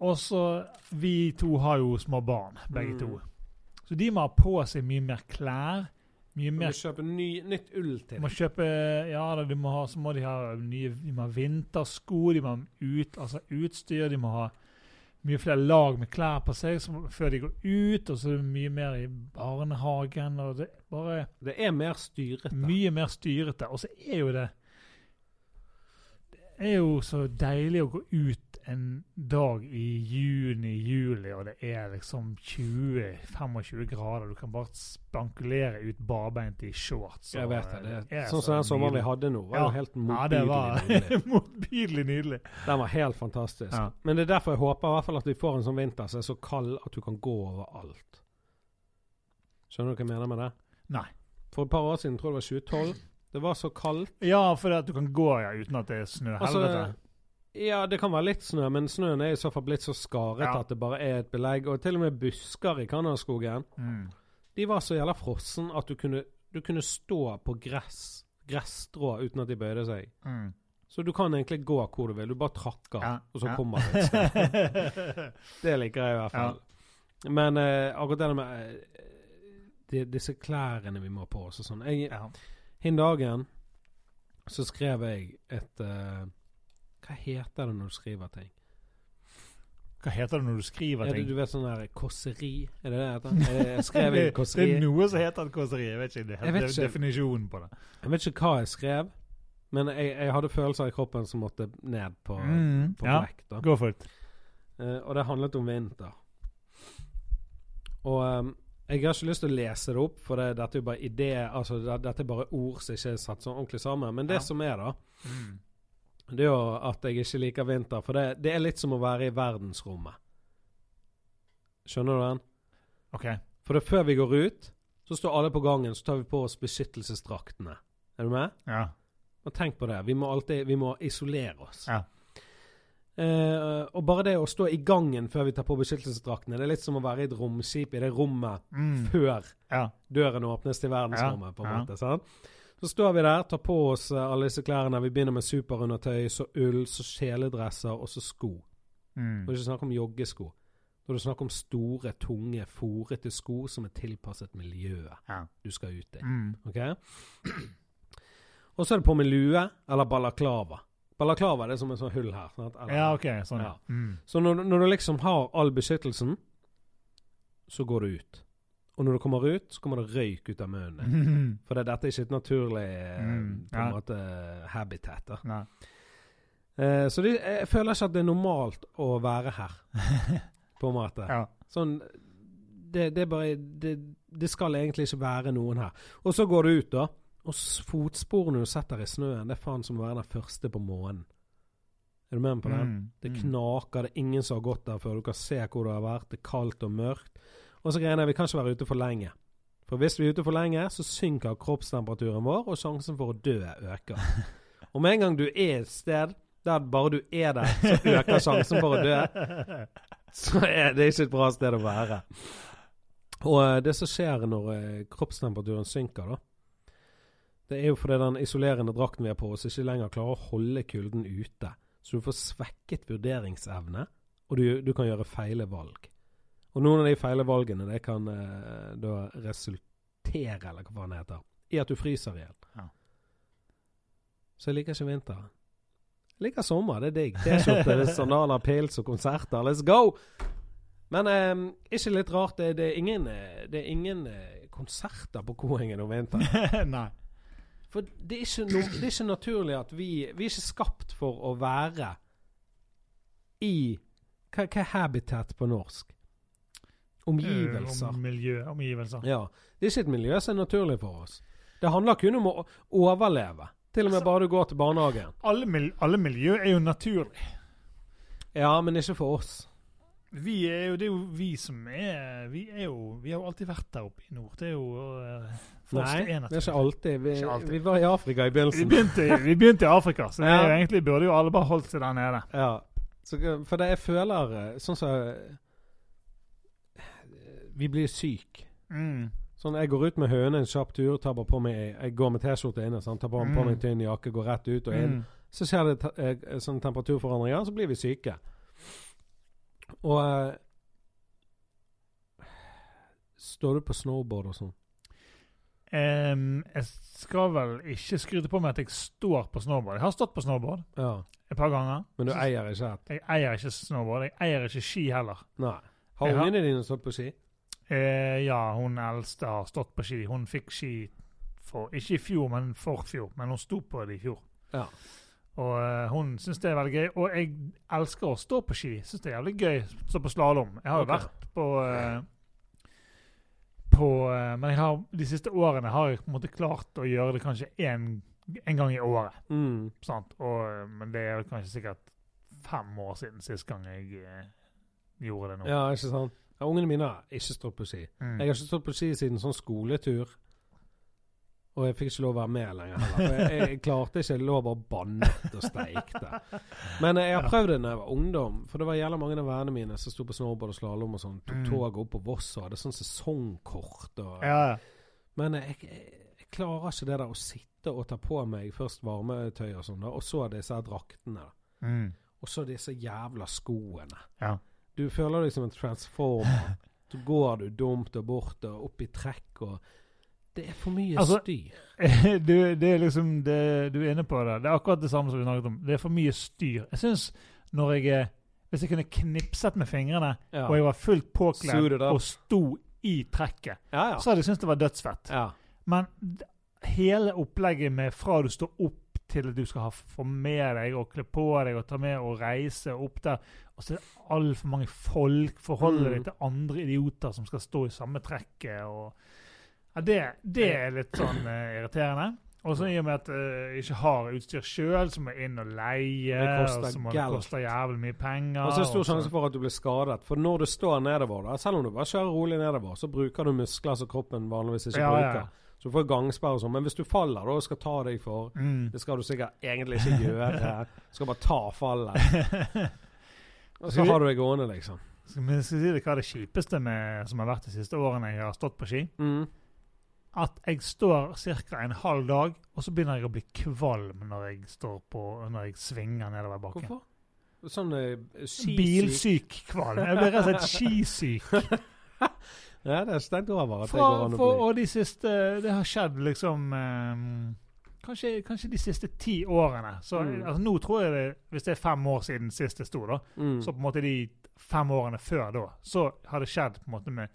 Og så Vi to har jo små barn, begge Mm. to. Så de må ha på seg mye mer klær. Mye Du må kjøpe ny, nytt ull til. må kjøpe Ja, da, de må ha, så må de ha nye De må ha vintersko, de må ha ut, altså utstyr, de må ha mye flere lag med klær på seg som, før de går ut, og så er det mye mer i barnehagen, og det bare Det er mer styrete. mye mer styrete. Og så er jo det Det er jo så deilig å gå ut en dag i juni-juli, og det er liksom 20-25 grader. Du kan bare spankulere ut barbeint i shorts. Jeg vet det. det er, sånn så som den sommeren vi hadde nå, var Ja. jo helt Ja, det motbydelig. var nydelig. motbydelig nydelig. Den var helt fantastisk. Ja. Men det er derfor jeg håper i hvert fall at vi får en sånn vinter som er så kald at du kan gå overalt. Skjønner du hva jeg mener med det? Nei. For et par år siden, tror jeg det var 2012, det var så kaldt. Ja, for at du kan gå ja, uten at det er snø. Altså, Helvete. Ja, det kan være litt snø, men snøen er i så fall blitt så skaret Ja. at det bare er et belegg. Og til og med busker i Canadaskogen, Mm. de var så jævla frossen at du kunne, du kunne stå på gress, gresstrå uten at de bøyde seg. Mm. Så du kan egentlig gå hvor du vil. Du bare trakker, Ja, og så ja. kommer det et sted. Det liker jeg i hvert fall. Men eh, akkurat det med eh, de, disse klærne vi må på oss og sånn. Hin dagen så skrev jeg et eh, Hva heter det når du skriver ting? Hva heter det når du skriver Er det, ting? du vet sånn der kåseri? Er det det det heter? Jeg, skrev det, det er noe som heter et kåseri. Jeg vet ikke, det, Jeg vet ikke. definisjonen på det. Jeg vet ikke hva jeg skrev, men jeg, jeg hadde følelser i kroppen som måtte ned på, Mm, på ja. blekk. da. Go for it. Uh, og det handlet om vinter. Og um, jeg har ikke lyst til å lese det opp, for det, dette er jo bare ideer, altså det, dette er bare ord som ikke er satt sånn ordentlig sammen. Men det Ja. som er, da, Mm. Det er jo at jeg ikke liker vinter. For det, det er litt som å være i verdensrommet. Skjønner du den? OK. For det, er før vi går ut, så står alle på gangen, så tar vi på oss beskyttelsesdraktene. Er du med? Ja. Og tenk på det. Vi må alltid vi må isolere oss. Ja. Eh, og bare det å stå i gangen før vi tar på beskyttelsesdraktene, det er litt som å være i et romskip i det rommet Mm. før ja. døren åpnes til verdensrommet. på en Ja, ja. måte, sant? Så står vi der, tar på oss eh, alle disse klærne. Vi begynner med superundertøy, så ull, så kjeledresser og så sko. Mm. Det er ikke snakk om joggesko. Da er det snakk om store, tunge, fòrete sko som er tilpasset miljøet Ja. du skal ut i. Mm. Ok? Og så er det på med lue eller balaklava. Balaklava det er som en sånn hull her. Eller- ja, OK. Sånn, ja. Mm. Så når, når du liksom har all beskyttelsen, så går du ut. Og når det kommer ut, så kommer det røyk ut av munnen. Mm. For det, dette er ikke et naturlig eh, Mm, ja. måte habitat. da. Eh, så det, jeg føler ikke at det er normalt å være her, på en måte. Ja. Sånn det, det bare det, det skal egentlig ikke være noen her. Og så går du ut, da. Og fotsporene du setter i snøen, det er faen som å være den første på månen. Er du med meg på den? Mm. Det Mm. knaker, det er ingen som har gått der før. Du kan se hvor det har vært. Det er kaldt og mørkt. Og så greiene er vi kan ikke være ute for lenge. For hvis vi er ute for lenge, så synker kroppstemperaturen vår, og sjansen for å dø øker. Og med en gang du er et sted der bare du er der, så øker sjansen for å dø, så er det ikke et bra sted å være. Og eh, det som skjer når eh, kroppstemperaturen synker, da, det er jo fordi den isolerende drakten vi har på oss, ikke lenger klarer å holde kulden ute. Så du får svekket vurderingsevne, og du, du kan gjøre feile valg. Og noen av de feile valgene det kan eh, da resultere, eller hva faen det heter, i at du fryser i hjel. Ja. Så jeg liker ikke vinter. Jeg liker sommer, det er digg. T-skjorte, er sandaler, pils og konserter. Let's go! Men eh, ikke litt rart, det, det er ingen, eh, det er ingen eh, konserter på Koengen om vinteren. Nei. For det er, ikke no, det er ikke naturlig at vi Vi er ikke skapt for å være i Hva, hva er habitat på norsk? Omgivelser. Eh, Om miljø, omgivelser. Ja. Det er ikke et miljø som er naturlig for oss. Det handler kun om å overleve. Til og med bare du går til barnehagen. Alle, mil alle miljø er jo naturlig. Ja, men ikke for oss. Vi er jo, det er jo vi som er Vi er jo Vi har jo alltid vært der oppe i nord. Det er jo uh, Nei, det er ikke alltid. Vi, Ikke alltid. vi var i Afrika i Vi begynte, vi begynte i Afrika, så Ja. egentlig burde jo alle bare holdt seg der nede. Ja. Så, for det jeg føler eh, Sånn som eh, Vi blir syke. Mm. Sånn, Jeg går ut med høne en kjapp tur, tar bare på meg Jeg går med T-skjorte inne, sånn, tar på, på Mm. meg tynn jakke, går rett ut og inn. Mm. Så skjer det te- eh, sånn temperaturforandringer, så blir vi syke. Og eh, Står du på snowboard og sånn? Um, jeg skal vel ikke skryte på meg at jeg står på snowboard. Jeg har stått på snowboard Ja. et par ganger. Men du eier ikke et? Jeg eier ikke snowboard. Jeg eier ikke ski heller. Nei. Har- ungene dine stått på ski? Eh, ja, hun eldste har stått på ski. Hun fikk ski for Ikke i fjor, men forfjor. Men hun sto på det i fjor. Ja. Og eh, hun syns det er veldig gøy. Og jeg elsker å stå på ski. Syns det er jævlig gøy å stå på slalåm. Jeg har jo okay. vært på eh, på eh, Men har, de siste årene har jeg på en måte klart å gjøre det kanskje én en gang i året. Mm. Sant? Og, eh, men det er kanskje sikkert fem år siden sist gang jeg eh, gjorde det nå. Ja, ikke sant? Ja, ungene mine har ikke stått på ski. Mm. Jeg har ikke stått på ski siden sånn skoletur. Og jeg fikk ikke lov å være med lenger heller. For jeg, jeg klarte ikke. lov å bare bannet og steikte. Men jeg har prøvd det da jeg var ungdom. For det var jævla mange av vennene mine som sto på snowboard og slalåm og sånn. Tok Mm. toget opp på Voss og hadde sånn sesongkort. Og, ja. Men jeg, jeg, jeg klarer ikke det der å sitte og ta på meg først varmetøy og sånn, og så disse draktene. Mm. Og så disse jævla skoene. ja. Du føler deg som en transformer. Så går du dumt og bort og opp i trekk og Det er for mye Altså, styr. du, det er liksom det, Du er inne på der. Det er akkurat det samme som vi snakket om. Det er for mye styr. Jeg syns når jeg Hvis jeg kunne knipset med fingrene, Ja. og jeg var fullt påkledd og sto i trekket, Ja, ja. så hadde jeg syntes det var dødsfett. ja. Men hele opplegget med fra du står opp til du skal ha, få med deg og kle på deg og ta med og reise opp der, og så er det altfor mange folk. Forholde Mm. deg til andre idioter som skal stå i samme trekket. Og, ja, det, det er litt sånn uh, irriterende. Og så i og med at jeg uh, ikke har utstyr sjøl, så må jeg inn og leie. Og så må det koste jævlig mye penger. Og så er det stor sjanse for at du blir skadet. For når du står nedover, da, selv om du bare kjører rolig nedover, så bruker du muskler som kroppen vanligvis ikke Ja, bruker. ja. Så du får gangsperre og sånn. Men hvis du faller da, og skal ta deg for mm. Det skal du sikkert egentlig ikke gjøre. Du skal bare ta fallet. Og så har du det gående, liksom. Skal vi skal si deg hva det kjipeste med, som har vært de siste årene jeg har stått på ski? Mm. at jeg står ca. en halv dag, og så begynner jeg å bli kvalm når jeg står på, når jeg svinger nedover bakken. Hvorfor? Sånn uh, skisyk Bilsyk kvalm. Jeg blir rett og slett skisyk. Ja, det er stengt over at det går an å for, bli. og de siste Det har skjedd liksom ehm, kanskje, kanskje de siste ti årene. Så Mm. altså, Nå tror jeg det, hvis det er fem år siden sist det sto, da, Mm. så på en måte de fem årene før da, så har det skjedd på en måte med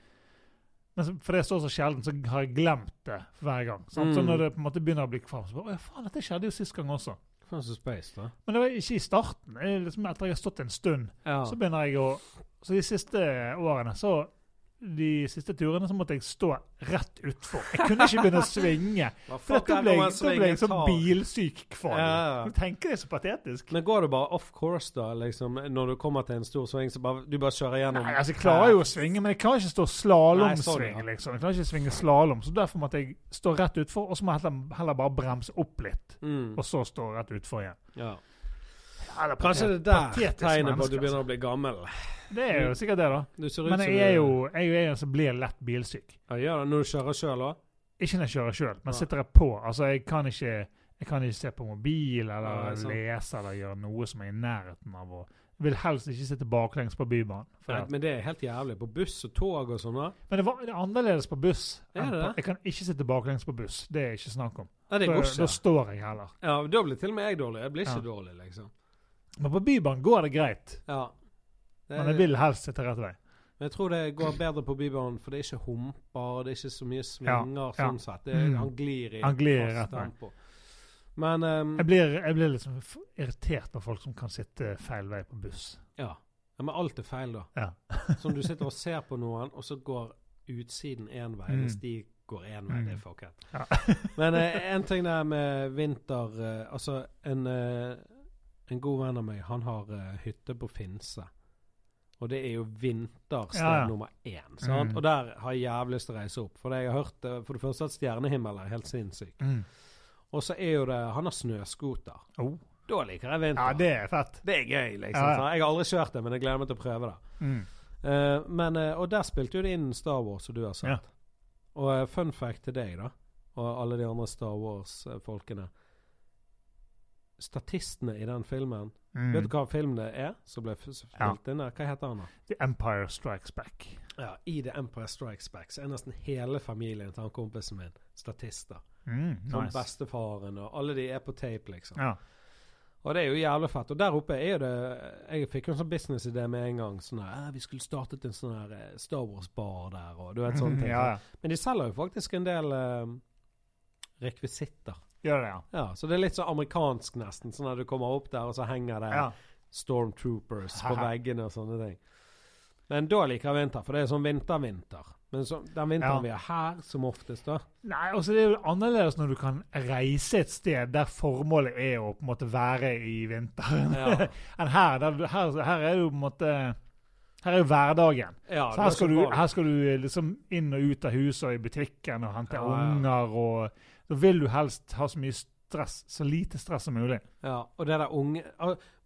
men så- for det står så sjelden, så har jeg glemt det hver gang. Sant? Så Mm. når det på en måte begynner å bli kvalm, så bare Å ja, faen, dette skjedde jo sist gang også. Faen så space, da. Men det var ikke i starten. Det er Liksom etter jeg har stått en stund, Ja. så begynner jeg å Så de siste årene, så De siste turene så måtte jeg stå rett utfor. Jeg kunne ikke begynne å svinge. For dette da ble, jeg- jeg sånn bilsyk kvalm. Ja, tenker det er så patetisk. Men går du bare off course, da? liksom Når du kommer til en stor sving, så bare du bare kjører gjennom Nei, altså Jeg klarer jo å svinge, men jeg klarer ikke stå Nei, sånn, slalåmsving. liksom. Jeg klarer ikke svinge slalåm, så derfor måtte jeg stå rett utfor, og så må jeg heller, heller bare bremse opp litt, mm. og så stå rett utfor igjen. ja. Ja, det er Kanskje det er der tegnet på at du begynner å bli gammel. altså. Det er jo sikkert det, da. Du ser ut Men som jeg er jo jeg er jo en som blir lett bilsyk. ja, gjør det når du kjører sjøl òg? Ikke når jeg kjører sjøl, men Nei. sitter jeg på. Altså, jeg kan ikke jeg kan ikke se på mobil eller Ja, lese eller gjøre noe som er i nærheten av å vil helst ikke sitte baklengs på Bybanen. for at- Men det er helt jævlig. På buss og tog og sånn. da Men det, var, det er annerledes på buss. Er det det? Jeg kan ikke sitte baklengs på buss. Det er ikke snakk om. Nei, det går da står jeg heller. Ja, Da blir til og med jeg dårlig. Jeg blir ikke Ja. dårlig, liksom. Men på Bybanen går det greit. Ja. Det Men jeg vil helst sitte rett vei. Men jeg tror det går bedre på Bybanen, for det er ikke humper, det er ikke så mye svinger Ja, sånn sett. Det, Mm. Han glir i Han glir rett tempo. Men um, Jeg blir, jeg blir liksom irritert på folk som kan sitte feil vei på buss. ja. ja. Men alt er feil, da. Ja. Sånn du sitter og ser på noen, og så går utsiden én vei, Mm. Hvis de går én vei. Mm. Det er fucket. Ja. Men eh, en ting der med vinter eh, Altså, en, eh, en god venn av meg, han har uh, hytte på Finse. Og det er jo vintersted Ja, ja. nummer én. Sant? Mm. Og der har jeg jævlig lyst til å reise opp. For det jeg har hørt uh, for det første at stjernehimmel er helt sinnssyk. Mm. Og så er jo det Han har snøscooter. Oh. Da liker jeg vinter. Ja, det er fett. Det er gøy, liksom. Ja, Jeg har aldri kjørt det, men jeg gleder meg til å prøve det. Mm. Uh, men, uh, og der spilte jo det inn Star Wars, som du har sett. Og fun fact til deg, da, og alle de andre Star Wars-folkene. Statistene i den filmen Mm. Vet du hva filmen det er som ble spilt Ja. inn der? Hva heter han, da? The Empire Strikes Back. Ja, I The Empire Strikes Back så er nesten hele familien til han kompisen min statister. Mm, Som nice. bestefaren og alle de er på tape, liksom. Ja. Og det er jo jævlig fett. Og der oppe er jo det Jeg fikk en sånn businessidé med en gang. Sånn her, «Eh, Vi skulle startet en sånn her eh, Star Wars-bar der, og du vet sånne ting. ja, ja. Men de selger jo faktisk en del eh, rekvisitter. Gjør det, ja. Ja, Så det er litt sånn amerikansk, nesten. Sånn at du kommer opp der, og så henger det ja. Stormtroopers på veggene og sånne ting. Men da liker jeg vinter, for det er sånn vinter-vinter. Men så, den vinteren Ja. vi har her, som oftest, da Nei, altså Det er jo annerledes når du kan reise et sted der formålet er å på en måte være i vinteren, Ja. enn her, der, her. Her er jo på en måte Her er jo hverdagen. ja Så er her skal, du, her skal du liksom inn og ut av huset og i butikken og hente unger. og Da vil du helst ha så mye stress, så lite stress som mulig. Ja, og det der unge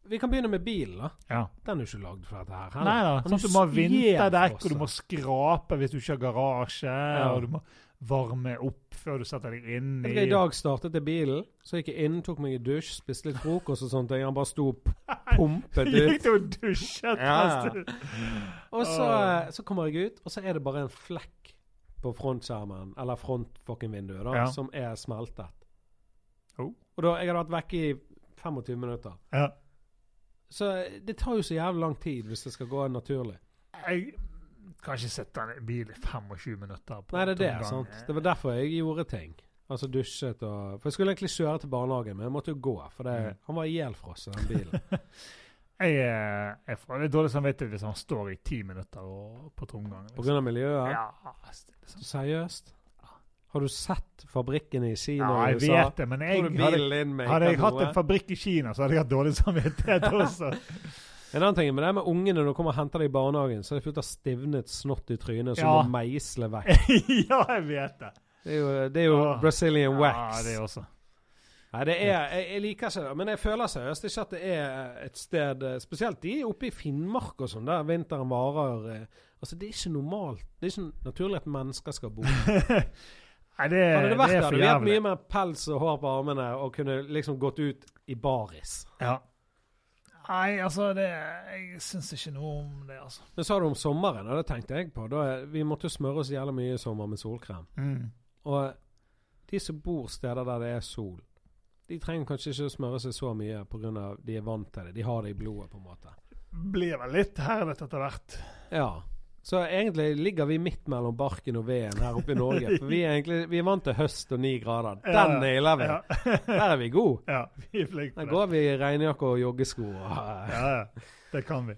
Vi kan begynne med bilen, da. Ja. Den er jo ikke lagd for dette her. Nei da. Sånn du må ha vinterdekk, og du må skrape hvis du ikke har garasje, Ja. og du må varme opp før du setter deg inn i I dag startet jeg bilen, så gikk jeg inn, tok meg en dusj, spiste litt frokost og sånt. og Han bare sto og pumpet pumpet Gikk ut. du og dusjet? Ja. Og så, så kommer jeg ut, og så er det bare en flekk på frontskjermen, eller front-fucking-vinduet, da, Ja. som er smeltet. Oh. Og da, jeg hadde vært vekke i 25 minutter. Ja. Så det tar jo så jævlig lang tid hvis det skal gå naturlig. Jeg kan ikke sette i en bil i 25 minutter. på Nei, det er det. sant? Det var derfor jeg gjorde ting. Altså dusjet og For jeg skulle egentlig kjøre til barnehagen, men jeg måtte jo gå. For det, Mm. han var ihjelfrosset, den bilen. Jeg, er- jeg får litt dårlig samvittighet hvis han står i ti minutter og, på tomgang. På grunn av miljøet. Ja, liksom. Seriøst? Har du sett fabrikkene i Kina ja, jeg vet det, men jeg, hadde, hadde jeg hatt en fabrikk i Kina, så hadde jeg hatt dårlig samvittighet også. En annen ting med det med ungene når du kommer og henter dem i barnehagen, så er det fullt av stivnet snott i trynet som Ja. må meisle vekk. ja, jeg vet det. Det er jo, det er jo. Brazilian Ja, det det også. Nei, det er, jeg, jeg liker ikke det, men jeg føler seriøst ikke at det er et sted eh, Spesielt de oppe i Finnmark og sånn, der vinteren varer eh, Altså, Det er ikke normalt. Det er ikke naturlig at mennesker skal bo. Nei, det, Hadde det vært det er for hadde vi hatt mye mer pels og hår på armene og kunne liksom gått ut i baris. Ja. Nei, altså det, Jeg syns ikke noe om det, altså. Men sa du om sommeren, og det tenkte jeg på. Da vi måtte jo smøre oss jævlig mye i sommer med solkrem. Mm. Og de som bor steder der det er sol, de trenger kanskje ikke å smøre seg så mye pga. de er vant til det. De har det i blodet, på en måte. Blir vel litt herdet etter hvert. Ja. Så egentlig ligger vi midt mellom barken og veden her oppe i Norge. For vi er egentlig vi er vant til høst og ni grader. Den Ja, nailer vi. Ja. Der er vi gode. ja, vi er flinke på Der går vi i regnjakke og joggesko. Og, Ja, ja. Det kan vi.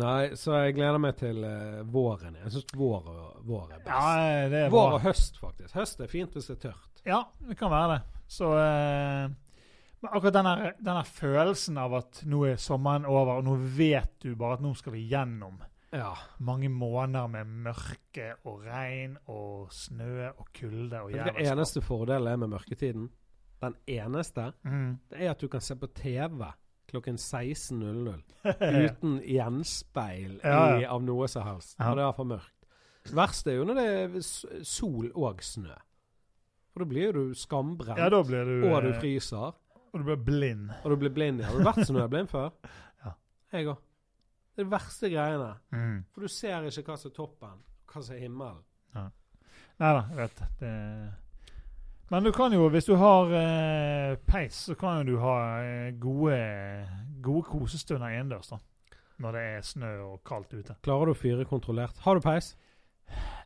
Nei, så jeg gleder meg til uh, våren. Jeg syns vår, vår er best. Ja, det er vår og høst, faktisk. Høst er fint hvis det er tørt. Ja, det kan være det. Så eh, Men akkurat denne, denne følelsen av at nå er sommeren over, og nå vet du bare at nå skal vi gjennom Ja. mange måneder med mørke og regn og snø og kulde og jævla. Den eneste fordelen med mørketiden, den eneste, Mm. det er at du kan se på TV klokken 16.00 uten gjenspeil Ja, i, av noe som helst. Ja. Og det er for mørkt. Det verste er jo når det er sol og snø. For da blir du skambrent, ja, da blir du og du eh, fryser, Og du blir blind. og du blir blind. ja. Har du vært snøblind før? Ja. Jeg òg. Det er de verste greiene. Mm. For du ser ikke hva som er toppen, hva som er himmelen. Nei da, jeg vet det. Men du kan jo, hvis du har eh, peis, så kan jo du ha eh, gode, gode kosestunder innendørs, når det er snø og kaldt ute. Klarer du å fyre kontrollert? Har du peis?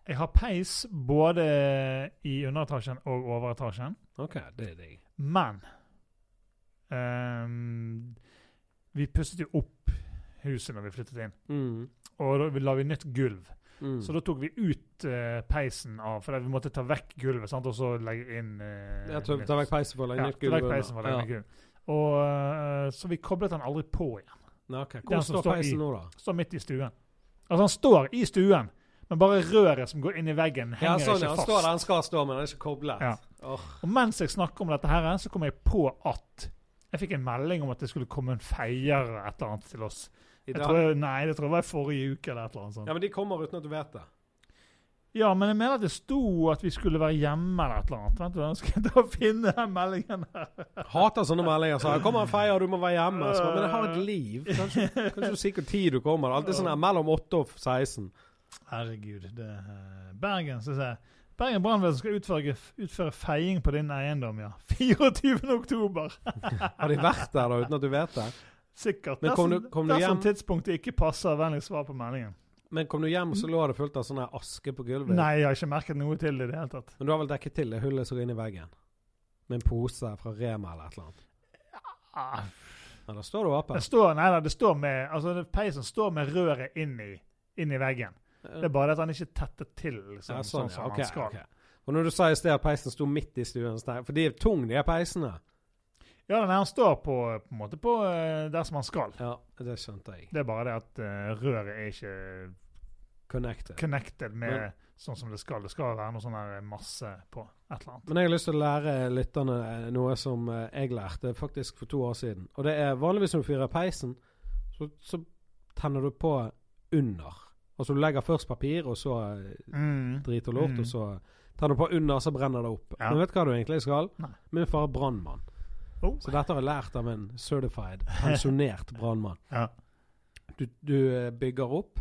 Jeg har peis både i underetasjen og overetasjen, OK, det er deg. men um, Vi pusset jo opp huset når vi flyttet inn, Mm. og da la vi nytt gulv. Mm. Så da tok vi ut uh, peisen av For vi måtte ta vekk gulvet sant? og så legge inn uh, Ja, ta, tar vekk peisen for å legge ja, nytt ta gulv vekk peisen for å legge Ja. gulv. Og, uh, så vi koblet den aldri på igjen. Nei, ok. Den Hvor står står i- peisen nå, da? Står midt i stuen. Altså Han står i stuen, men bare røret som går inn i veggen, Ja, henger sånn, ja. ikke Han fast. står der han skal stå, men han er ikke koblet. Ja. Oh. Og mens jeg snakker om dette, her, så kom jeg på at jeg fikk en melding om at det skulle komme en feier eller et eller annet til oss. Jeg tror, nei, det tror jeg var i forrige uke. eller et eller annet sånt. Ja, men de kommer uten at du vet det. Ja, men jeg mener at det sto at vi skulle være hjemme eller et eller annet. Vent, Nå skal jeg ta og finne den meldingen her. Hater sånne meldinger. Så, 'Kommer en feier, du må være hjemme.' Så, men jeg har et liv. Kanskje, kanskje du sier hvor tid du kommer. Alltid sånn her mellom 8 og 16. Herregud. Det er Bergen, så jeg. Bergen brannvesen skal utføre, utføre feiing på din eiendom, ja. 24. oktober. Har de vært der da uten at du vet det? Sikkert. Men kom Dersom- du- kom du dersom tidspunktet ikke passer, vennlig svar på meldingen. Men kom du hjem, så lå det fullt av sånn aske på gulvet. Nei, jeg har ikke merket noe til det i det hele tatt. Men du har vel dekket til det hullet som går inn i veggen? Med en pose fra Rema eller et eller annet? Ja. Ja, da står det åpent. det står, nei, da, det står med, altså peisen står med røret inn i, inn i veggen. Det er bare at han ikke tetter til liksom, ja, sånn, sånn, som ja. Ok, han skal. Okay. Og når du sa i sted at peisen sto midt i stuen, for de er tunge, de er peisene. Ja, nei, han står på, på en måte på eh, der som han skal. Ja, det skjønte jeg. Det er bare det at uh, røret er ikke Connected. connected med Men- sånn som det skal. Det skal være noe sånn her masse på et eller annet. Men jeg har lyst til å lære lytterne eh, noe som eh, jeg lærte faktisk for to år siden. Og det er vanligvis når du fyrer peisen, så, så tenner du på under. Altså du legger først papir, og så eh, Mm. drit og lort, Mm. og så tar du på under, så brenner det opp. Ja. Men vet du hva du egentlig skal? Nei. Min far er brannmann. Oh. Så dette har jeg lært av en certified, pensjonert brannmann. Ja. Du, du eh, bygger opp,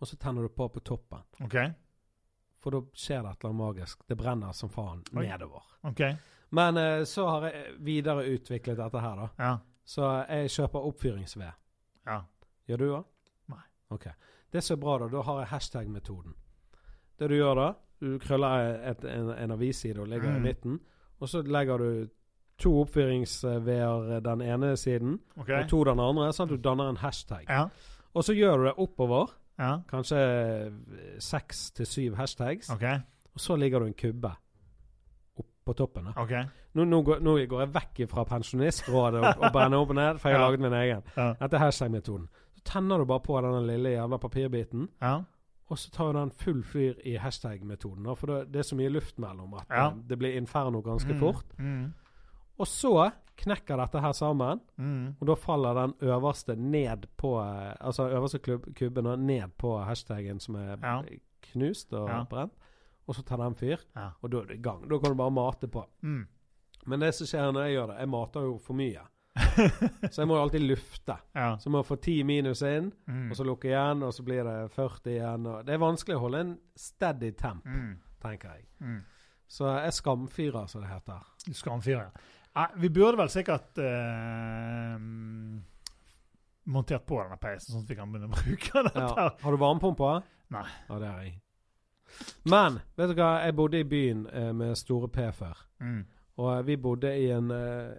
og så tenner du på på toppen. OK. For da skjer det et eller annet magisk. Det brenner som faen Oi. nedover. ok. Men eh, så har jeg videreutviklet dette her, da. Ja. Så jeg kjøper oppfyringsved. ja. Gjør du òg? Nei. Ok. Det er så bra, da. Da har jeg hashtag-metoden. Det du gjør da, du krøller et, en, en avisside og legger Mm. i midten. Og så legger du to oppfyringsveder den ene siden okay. og to den andre, sånn at du danner en hashtag. Ja. Og så gjør du det oppover. Ja. Kanskje seks til syv hashtags. Okay. Og så ligger du en kubbe opp på toppen. Okay. Nå, nå, går, nå går jeg vekk fra pensjonistrådet og, og brenner opp ned, for jeg har Ja. laget min egen. Dette er hashtag-metoden. Så tenner du bare på den lille jævla papirbiten, Ja. og så tar du den full fyr i hashtag-metoden. For det, det er så mye luft mellom at Ja. det, det blir inferno ganske Mm. fort. Mm. Og så knekker dette her sammen, Mm. og da faller den øverste ned på eh, Altså øverste kubben ned på hashtagen som er Ja. knust og brent. Og så tar den fyr, og da er du i gang. Da kan du bare mate på. Mm. Men det som skjer når jeg gjør det, jeg mater jo for mye. Så jeg må jo alltid lufte. ja. Så jeg må få 10 minus inn, Mm. og så lukke igjen, og så blir det 40 igjen. Det er vanskelig å holde en steady temp, Mm. tenker jeg. Mm. Så jeg skamfyrer, som det heter. Skamfyrer, ja. Vi burde vel sikkert eh, montert på denne peisen, sånn at vi kan begynne å bruke dette. Ja. Har du varmepumpe? Nei. Ja, det har jeg. Men vet du hva, jeg bodde i byen eh, med Store P før. Mm. Og eh, vi bodde i en uh,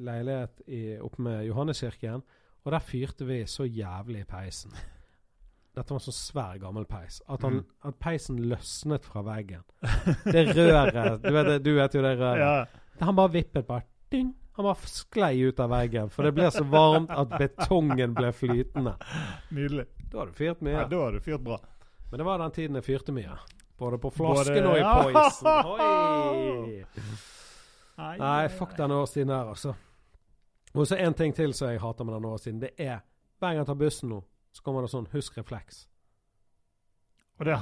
leilighet i, oppe med Johanneskirken, og der fyrte vi så jævlig i peisen. Dette var en så svær, gammel peis. At, han, Mm. at peisen løsnet fra veggen. Det røret Du vet, du vet jo det røret. Ja. Han bare vippet bare ding. Han bare sklei ut av veggen, for det ble så varmt at betongen ble flytende. Nydelig. Da har du fyrt mye. Ja, da har du fyrt bra. Men det var den tiden jeg fyrte mye. Både på Både- flasken og i poisen. Oi! Nei, fuck denne årstiden her, altså. Og så en ting til som jeg hater med denne årstiden. Det er hver gang jeg tar bussen nå, så kommer det sånn 'husk refleks'. Og det,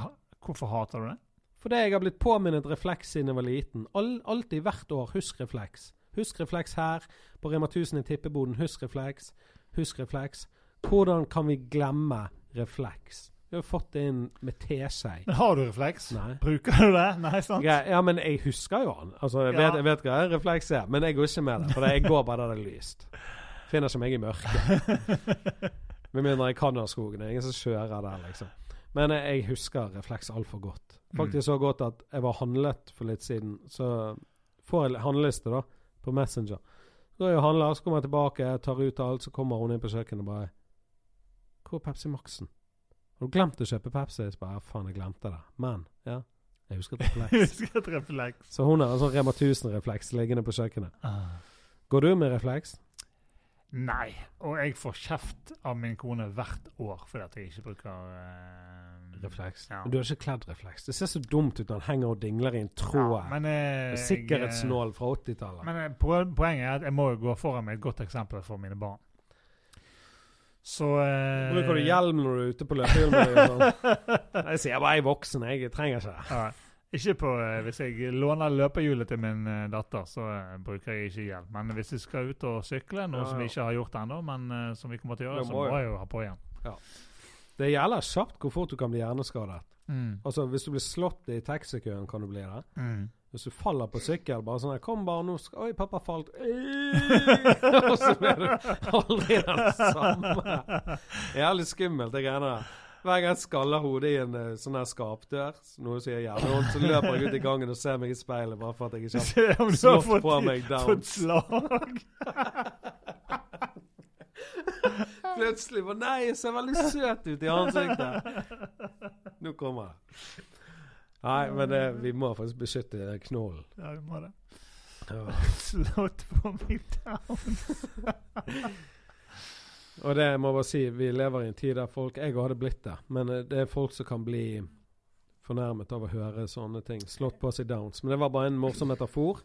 hvorfor hater du det? Fordi jeg har blitt påminnet refleks siden jeg var liten. All, alltid hvert år. Husk refleks. Husk refleks her. På Rema 1000 i tippeboden. Husk refleks. Husk refleks. Hvordan kan vi glemme refleks? Vi har fått det inn med teskei. Har du refleks? Nei. Bruker du det? Nei, sant? Ja, Ja, men jeg husker jo han. Altså, jeg, vet, jeg vet hva en refleks er, men jeg går ikke med det. For jeg går bare der det er lyst. Finner ikke meg i mørket. Med mindre jeg kan skogen. Det er ingen som kjører der, liksom. Men jeg, jeg husker refleks altfor godt. Faktisk så godt at jeg var handlet for litt siden. Så får jeg handleliste, da, på Messenger. Så går jeg og handler, så kommer jeg tilbake, tar ut alt, så kommer hun inn på kjøkkenet og bare Hvor er Pepsi Max-en? Har du glemt å kjøpe Pepsi? Så bare, faen, jeg glemte det. Men, ja. Jeg husker et refleks. Husker et refleks. Så hun har en sånn Rema 1000-refleks liggende på kjøkkenet. Ah. Går du med refleks? Nei, og jeg får kjeft av min kone hvert år fordi at jeg ikke bruker uh, Refleks. Ja. Du har ikke kledd refleks. Det ser så dumt ut når han henger og dingler i en tråd. Ja, men, uh, Sikkerhetsnål fra 80-tallet. Men uh, poenget er at jeg må jo gå foran med et godt eksempel for mine barn. Så eh, Bruker du hjelm når du er ute på løpehjul? Sånn? Jeg sier bare jeg er voksen, jeg trenger ikke det. Ja, ikke på eh, Hvis jeg låner løpehjulet til min eh, datter, så eh, bruker jeg ikke hjelm. Men hvis jeg skal ut og sykle, noe Ja, som ja. vi ikke har gjort ennå, men eh, som vi kommer til å gjøre, Det så må må jeg jo ha på igjen. Det gjelder kjapt hvor fort du kan bli hjerneskadet. Mm. Altså, Hvis du blir slått i taxikøen, kan du bli det. Mm. Hvis du faller på sykkel, bare sånn 'Kom, bare, nå skal Oi, pappa falt.' Og så blir du aldri den samme. Jævlig skummelt, det greiene der. Hver gang jeg skaller hodet i en eh, sånn her skapdør, noe som gjør jævlig vondt, så løper jeg ut i gangen og ser meg i speilet bare for at jeg ikke har slått fått, på meg fått downs. slag. Plutselig bare Nei, jeg ser veldig søt ut i ansiktet. Nå kommer det. Nei, men det, vi må faktisk beskytte knollen. Ja, vi må det. Ja. Slått på meg down. Og det jeg må bare si, vi lever i en tid der folk Jeg hadde blitt det, men eh, det er folk som kan bli fornærmet av å høre sånne ting. Slått på seg downs. Men det var bare en morsom metafor.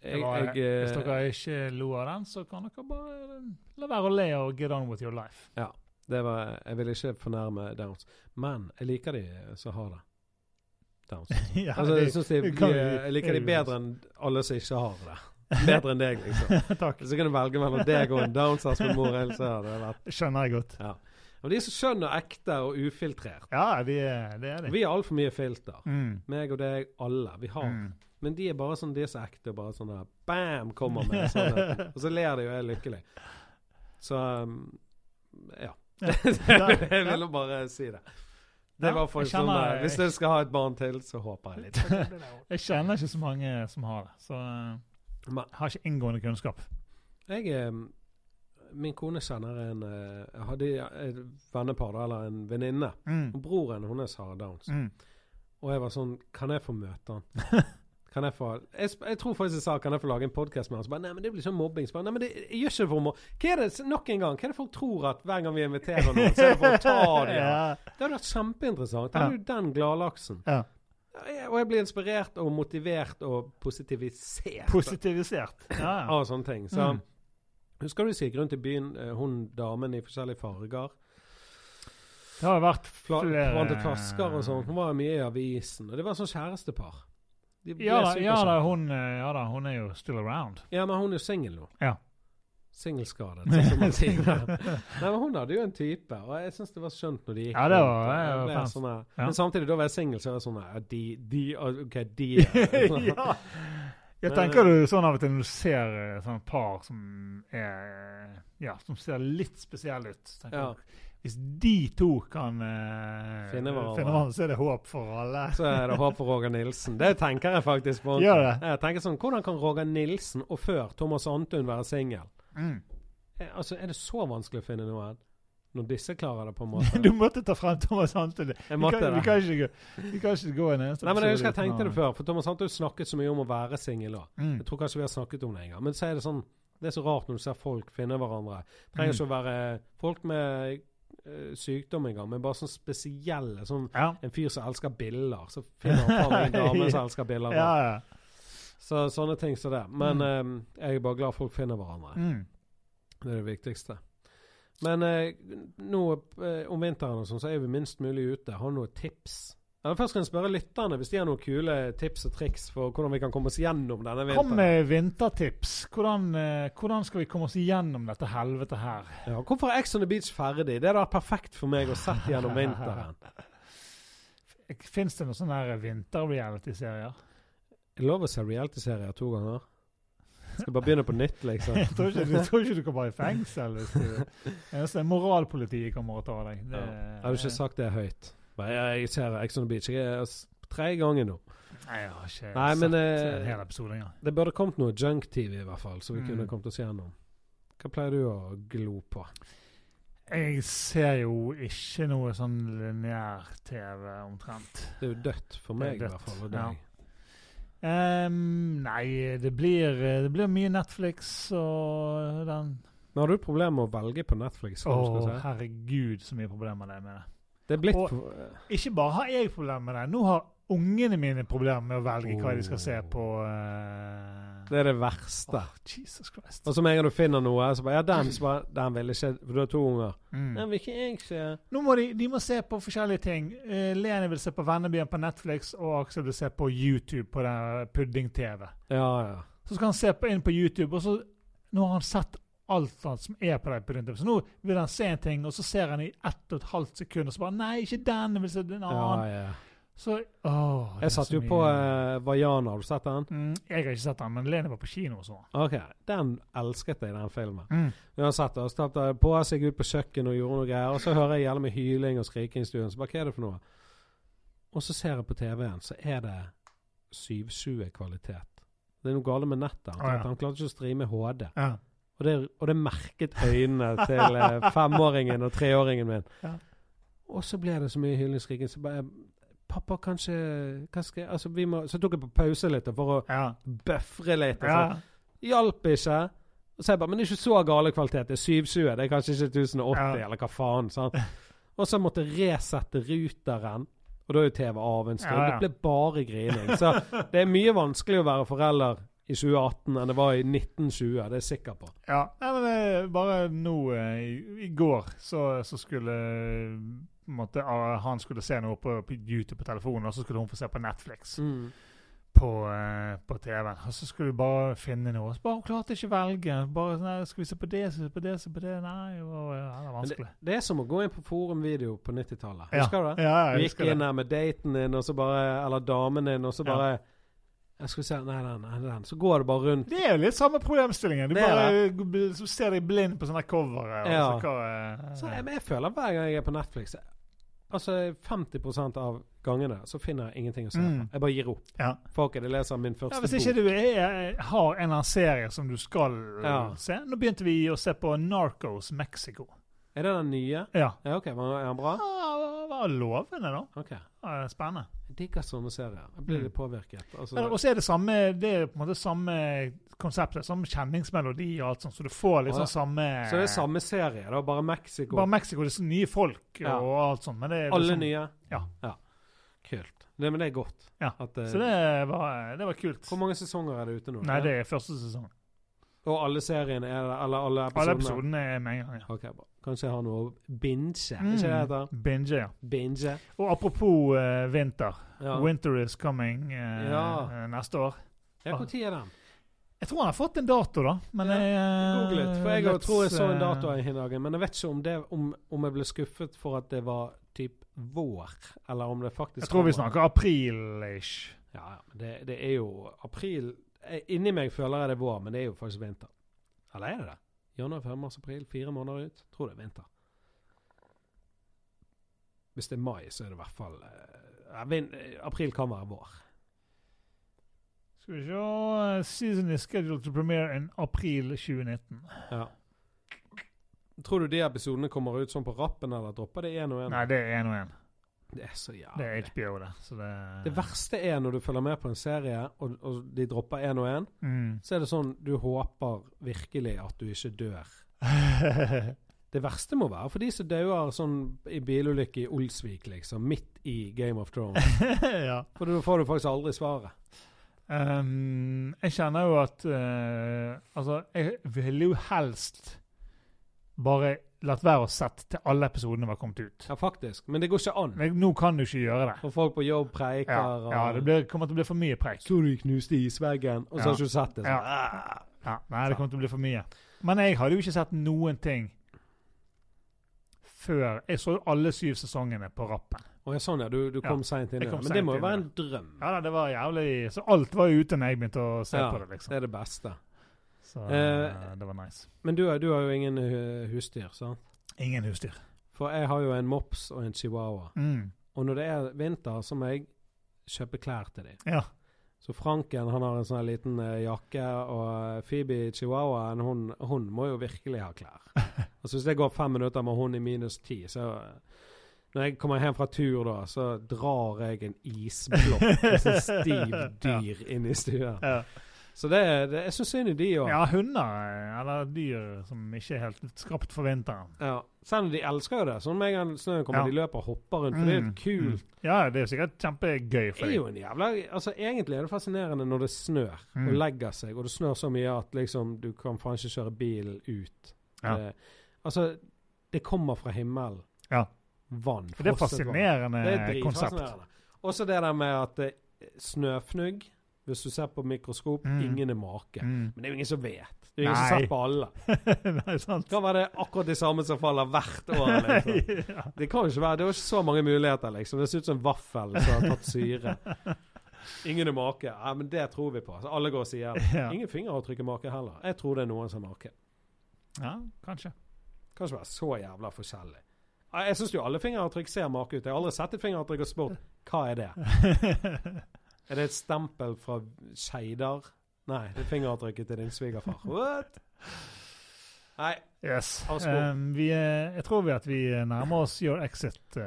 Jeg, var, jeg, eh, hvis dere ikke lo av den, så kan dere bare la være å le og get on with your life. det var, jeg vil ikke fornærme downs. Men jeg liker de som har det. Downs. ja, Altså, det- jeg, synes de, de, jeg liker de bedre enn alle som ikke har det. Bedre enn deg, liksom. Takk. Så kan du velge mellom deg og en hadde det vært Skjønner jeg godt. Ja. Og de er så skjønne og ekte og ufiltrert. Ja, de er, det er de. Vi har altfor mye filter. Mm. Meg og deg, alle. Vi har. Mm. Men de er bare sånn, de er så ekte. Bare sånn der Bam! Kommer med sannheten. Og så ler de, og er lykkelig. Så um, ja. Ja. jeg ville bare si det. Det var for kjenner, sånn kjenner- Hvis du skal ha et barn til, så håper jeg litt. Jeg kjenner ikke så mange som har det, så eh, jeg har ikke inngående kunnskap. jeg eh, Min kone kjenner en eh, Jeg hadde et vennepar, eller en venninne. Mm. Broren hennes har downs. Mm. Og jeg var sånn Kan jeg få møte han? Kan jeg få jeg, jeg tror faktisk jeg sa Kan jeg få lage en podkast med han? Så bare Nei, men det blir sånn mobbing. Så bare, Nei, men det, jeg gjør ikke det for mobbing. Hva er det nok en gang Hva er det folk tror at hver gang vi inviterer noen, så er det for å ta dem? ja. Det hadde vært kjempeinteressant. Da er du den gladlaksen. ja. Og jeg blir inspirert og motivert og positivisert Positivisert. Ja, ja. av sånne ting. Så Mm. husker du gikk rundt i byen, eh, hun damen i forskjellige farger. Det har vært flere. flere et flasker og sånn. Hun var mye i avisen. Og det var sånn kjærestepar. De ble Ja da, ja, da, hun, eh, ja da, hun er jo still around. Ja, men hun er jo singel nå. Ja. Singelskadet, sånn som man sier. Nei, men Hun hadde jo en type, og jeg syns det var skjønt når de gikk Ja, det var- rundt, Jeg, jeg, jeg sånn her- Ja. Men samtidig, da var jeg singel, så var jeg sånn ja, de, de OK, de ja. Jeg tenker du sånn av og til når du ser eh, sånne par som er Ja, som ser litt spesielle ut. tenker Ja. Hvis de to kan uh, Finne hverandre. så er det håp for alle. Så er det håp for Roger Nilsen. Det tenker jeg faktisk på. Gjør det? Jeg tenker sånn, Hvordan kan Roger Nilsen og før Thomas Antun være singel? Mm. Eh, Altså, Er det så vanskelig å finne noen? Når disse klarer det, på en måte? Du måtte ta frem Thomas Antun. Vi, kan- vi, kan ikke, vi kan ikke gå en eneste Nei, men Jeg husker jeg tenkte det før, for Thomas Antun snakket så mye om å være singel. Mm. Jeg tror kanskje vi har snakket om det en gang. Men så er det sånn Det er så rart når du ser folk finne hverandre. Trenger Mm. ikke å være folk med sykdom engang, men bare sånn spesielle. Sånn Ja. en fyr som elsker biller. Så finner han fram en dame som elsker biller. Ja, ja. Så sånne ting som det. Men eh, jeg er bare glad folk finner hverandre. Mm. Det er det viktigste. Men eh, nå eh, om vinteren og sånn, så er vi minst mulig ute. Har du noen tips? Eller Først kan jeg spørre lytterne hvis de har noen kule tips og triks for hvordan vi kan komme oss gjennom denne vinteren. Kom med vintertips. Hvordan, eh, hvordan skal vi komme oss igjennom dette helvete her? Ja, hvorfor er Ex on the Beach ferdig? Det er da perfekt for meg å sette gjennom vinteren. Fins det noen sånne vinter-reality-serier? Er lover lov å se reality-serier to ganger? Skal bare begynne på nytt, liksom. Jeg tror ikke, jeg tror ikke du kommer i fengsel. hvis du... Eneste moralpolitiet kommer og tar deg. Det, Jeg har ikke sagt det høyt. Men jeg, ser Ex on the Beach. Jeg er tredje gangen nå. Nei, jeg har ikke Nei, men, sett eh, en hel episode engang. Det burde kommet noe junk-TV, i hvert fall, så vi Mm. kunne kommet oss gjennom. Hva pleier du å glo på? Jeg ser jo ikke noe sånn lineær-TV, omtrent. Det er jo dødt for meg, dødt. meg, i hvert fall. Og ja. deg. Ehm, nei, det blir, det blir mye Netflix og den Men har du problemer med å velge på Netflix? Å, oh, si? herregud, så mye problemer det er med det. Det er blitt Og- Ikke bare har jeg problemer med det, nå har ungene mine problemer med å velge hva de skal se Oh. på. Uh... Det er det verste. Oh, Jesus Christ. Og så med en gang du finner noe, så bare Ja, den, så bare, den vil ikke For du har to unger. Mm. Den vil ikke jeg se. Nå må de, de må se på forskjellige ting. Uh, Lene vil se på Vennebyen på Netflix, og Aksel vil se på YouTube på den pudding-TV. Ja, ja. Så skal han se på, inn på YouTube, og så Nå har han sett alt annet som er på den pudding-TV. Så nå vil han se en ting, og så ser han i ett og et halvt sekund, og så bare Nei, ikke den! Jeg vil se en annen. ja. ja. Så åh, Jeg satt jo mye- på uh, Vaiana, har du sett den? mm, Jeg har ikke sett den, men Lene var på kino og så. OK. Den elsket jeg, den filmen. Mm. Uansett, og så jeg på seg ut på kjøkkenet og gjorde noe greier, og så hører jeg jævlig med hyling og skriking i stuen. Så bare, hva er det for noe? Og så ser jeg på TV-en, så er det 720-kvalitet. Det er noe galt med nettet. Å, ja. han klarte ikke å streame HD. Ja. Og det, og det merket øynene til eh, femåringen og treåringen min. Ja. Og så ble det så mye hyling og skriking. Så bare Pappa, kanskje jeg, altså, vi må, Så tok jeg på pause litt for å Ja. bøfre litt. og ja. så Hjalp ikke. Og så jeg bare, Men det er ikke så gale kvalitet. Det er 720. Det er kanskje ikke 1080, Ja. eller hva faen. sant? Og så måtte jeg resette ruteren. Og da er jo TV av en stund. Det ble bare grining. Så det er mye vanskelig å være forelder i 2018 enn det var i 1920. Det er jeg sikker på. Ja, men eh, bare nå eh, i, går så, så skulle eh, måte, ah, han skulle se noe på, på YouTube på telefonen, og så skulle hun få se på Netflix Mm. på, på TV-en. Og så skulle vi bare finne noe. Så bare Hun klarte ikke å velge. Bare sånn, nei, Skal vi se på det, se på det, se på det? Nei, var, ja, det var vanskelig. det, det er som å gå inn på forumvideo på 90-tallet. Ja. Husker du det? Ja, Du gikk inn det. der med daten din, og så bare, eller damen din, og så Ja. Jeg skal se, nei, den, den. Så går det bare rundt. Det er jo litt samme problemstillingen. Du Det bare så ser deg blind på sånne covere. Ja. så hva, eh, Så jeg, men jeg føler hver gang jeg er på Netflix Altså 50% av gangene så finner jeg ingenting å se Mm. på. Jeg bare gir opp. ja. Fuck it, jeg leser min første Ja, hvis ikke bok. du er, har en eller annen serie som du skal uh, Ja. se Nå begynte vi å se på Narcos Mexico. Er det den nye? Ja. Ja, OK. Var er den bra? Ja, var lovende, da. Okay. Ja, spennende. Jeg digger sånne serier. Jeg blir Mm. litt påvirket. Altså, ja, og så er det samme Det er på en måte samme konseptet, samme kjenningsmelodi og alt sånt, så du får liksom ja. sånn samme så det er samme serie, da, bare Mexico. Bare Mexico, det er nye folk Ja. og alt sånt. Men det er Alle liksom- nye? Ja. Kult. Det, men det er godt. Ja. At, eh, Så det var, det var kult. Hvor mange sesonger er det ute nå? Nei, det er første sesong. Og alle seriene er? Eller alle episodene? Alle episodene er med en gang. ja. Ok, bra. Kanskje jeg har noe binge? Ikke Mm. det det heter? Binge, ja. Binge. Og apropos uh, vinter. Ja. Winter is coming uh, Ja. eh, neste år. ja, Når er den? Jeg tror han har fått en dato, da. Men Ja, jeg uh, Googlet. For jeg let's, tror jeg så en dato her i dag, men jeg vet ikke om, det, om, om jeg ble skuffet for at det var typ vår, eller om det faktisk Jeg tror vi snakker april-ish. Ja, det, det er jo april Inni meg føler jeg det er vår, men det er jo faktisk vinter. Eller er det det? Januar, februar, mars, april. Fire måneder ut. Tror det er vinter. Hvis det er mai, så er det i hvert fall eh, eh, April kan være vår. Skal vi se Season is scheduled to premiere in april 2019. Ja. Tror du de episodene kommer ut sånn på rappen, eller dropper det én og én? Nei, det er én og én. Det er så Det er HBO, det. Så det, Det verste er når du følger med på en serie, og, og de dropper én og én, mm. så er det sånn du håper virkelig at du ikke dør. Det verste må være for de som dauer sånn i bilulykke i Olsvik, liksom, midt i Game of Thrones. ja. For da får du faktisk aldri svaret. Um, jeg kjenner jo at uh, Altså, jeg ville jo helst bare latt være å sette til alle episodene var kommet ut. Ja, faktisk. Men det går ikke an. Men nå kan du ikke gjøre det. For folk på jobb preiker Ja, og ja det blir, kommer til å bli for mye preik. Så du knuste isveggen, og så Ja. har ikke du sett det. Sånn. Ja. Ja, nei, det kommer til å bli for mye. Men jeg hadde jo ikke sett noen ting før Jeg så jo alle syv sesongene på rappen. Å ja, sånn ja. Du, du kom Ja, seint inn i det. Men det må jo være en drøm. Ja da, det var jævlig Så alt var jo ute når jeg begynte å se Ja, på det, liksom. Det er det beste. Så Eh, det var nice. Men du, har- du har jo ingen husdyr, sant? Ingen husdyr. For jeg har jo en mops og en chihuahua. Mm. Og når det er vinter, så må jeg kjøpe klær til dem. Ja. Så Franken han har en sånn liten eh, jakke, og Phoebe chihuahuaen hun, hun må jo virkelig ha klær. Altså Hvis det går fem minutter med hun i minus ti, så eh, Når jeg kommer hjem fra tur, da, så drar jeg en isblokk, en sånn stiv dyr, inn i stuen. Ja. Så det, det, jeg syns synd i de òg. ja, hunder, eh, eller dyr som ikke er helt skrapt for vinteren. Ja. Selv om de elsker jo det. Sånn med en gang snøen kommer, Ja. de løper og hopper rundt. For det er Mm, jo kult. mm. Ja, det er sikkert kjempegøy for Det er jo en jævla Altså Egentlig er det fascinerende når det snør Mm. og legger seg, og det snør så mye at liksom du kan faen ikke kjøre bilen ut. Ja. Det, altså, det kommer fra himmelen. Ja. Vann. Det er fascinerende vann. Det er konsept. Og Også det der med at eh, snøfnugg, hvis du ser på mikroskop, Mm. ingen er make. Mm. Men det er jo ingen som vet. Det er jo ingen som ser på alle. Nei, sant? Kan være det akkurat de samme som faller hvert år. Liksom. ja. Det kan jo ikke være, det er jo ikke så mange muligheter, liksom. Det ser ut som en vaffel som har tatt syre. Ingen er make. Ja, men det tror vi på. Så alle går og sier det. Ja. Ingen fingeravtrykk er make heller. Jeg tror det er noen som er make. ja, kanskje. Kan ikke være så jævla forskjellig. Jeg syns jo alle fingeravtrykk ser make ut. Jeg har aldri sett et fingeravtrykk og spurt hva er det. Er det et stempel fra Skeidar? Nei, det er fingeravtrykket til din svigerfar. What? Nei. yes. Um, vi, er- jeg tror vi at vi nærmer oss your exit. Uh,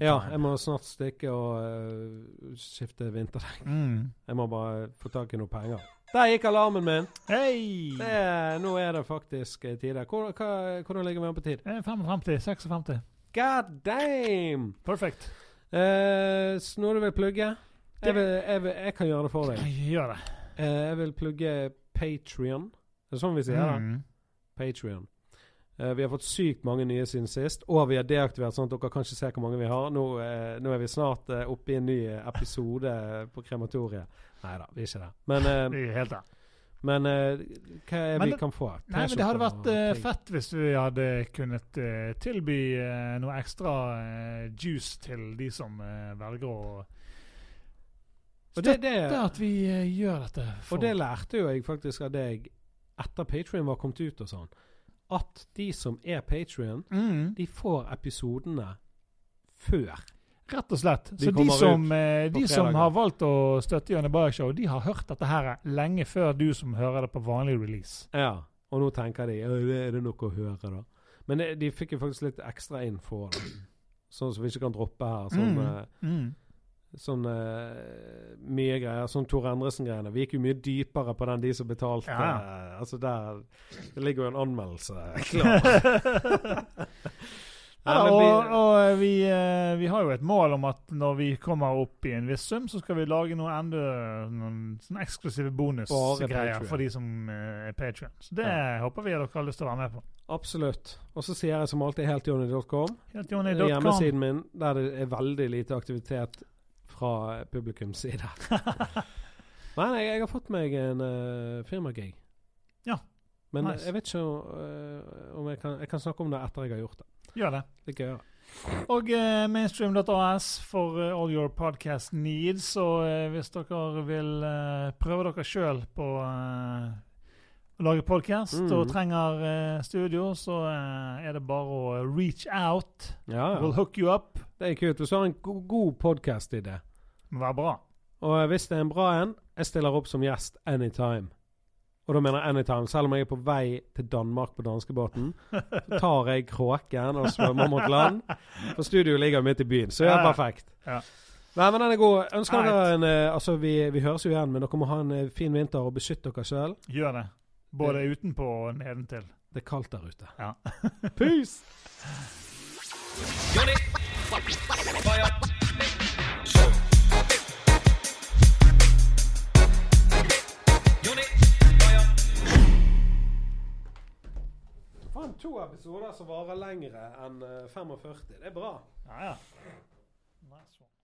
Ja, jeg må snart stikke og uh, skifte vinterdekk. Mm. Jeg må bare få tak i noe penger. Der gikk alarmen min! Hei! Det nå er det faktisk tider. Hvor, hva, hvordan ligger vi an på tid? Eh, 55, 56. God damn! Perfekt. Uh, du vil plugge? Jeg, vil, jeg, vil, jeg kan gjøre det for deg. Gjør det. Eh, jeg vil plugge Patrion. Det er sånn vi sier det. Mm. Patrion. Uh, vi har fått sykt mange nye siden sist, og vi har deaktivert sånn at dere kan ikke se hvor mange vi har. Nå, uh, nå er vi snart uh, oppe i en ny episode på krematoriet. Nei da, vi er ikke det. Men, eh, Vi er helt der. men uh, hva er Men vi det- kan få? Nei, men Det hadde vært eh, ting. fett hvis vi hadde kunnet uh, tilby eh, noe ekstra eh, juice til de som eh, velger å Og det, støtte det, at vi uh, gjør dette. og det lærte jo jeg faktisk av deg etter Patrion var kommet ut og sånn. At de som er Patrion, mm, de får episodene før. Rett og slett. De Så de som, eh, de som har valgt å støtte Janne Bajak-show, de har hørt dette her lenge før du som hører det på vanlig release. Ja, og nå tenker de er det noe å høre, da. Men de, de fikk jo faktisk litt ekstra info, sånn som vi ikke kan droppe her. Sånn, Mm, eh, mm. Sånn eh, mye greier. Sånn Tor Endresen-greiene. Vi gikk jo mye dypere på den de som betalte. Ja. eh, altså der Det ligger jo en anmeldelse klar. Ja, og, vi- og vi, eh, vi har jo et mål om at når vi kommer opp i en viss sum, så skal vi lage noe enda noen sånne eksklusive bonusgreier for de som eh, er Patrion. Så det Ja. håper vi at dere har lyst til å være med på. Absolutt. Og så sier jeg som alltid. Heltjohnny.com. Hjemmesiden min der det er veldig lite aktivitet fra publikums side. Men jeg, jeg har fått meg en uh, firmagig. Ja, Men nice. jeg vet ikke uh, om jeg kan, jeg kan snakke om det etter jeg har gjort det. Gjør det. Det kan jeg gjøre. Og uh, mainstream.as for uh, all your podcast needs. Og eh, hvis dere vil eh, prøve dere sjøl på eh, å lage podcast mm. og trenger eh, studio, så eh, er det bare å reach out. Ja, We'll hook you up. Det er kult. Hvis du har en go god podkast-idé, må være bra. og hvis det er en bra en, jeg stiller opp som gjest anytime. Og da mener jeg anytime. Selv om jeg er på vei til Danmark på danskebåten, så tar jeg kråken og svømmer mot land. For studioet ligger midt i byen, så det Ja, er perfekt. Ja. Nei, men den er god. Ønsker dere en eh, Altså, vi, vi høres jo igjen, men dere må ha en eh, fin vinter og beskytte dere sjøl. Gjør det. Både utenpå og nedentil. Det er kaldt der ute. Ja. Peace! To episoder som varer lengre enn eh, 45. Det er bra. Ja, ja. Nice one.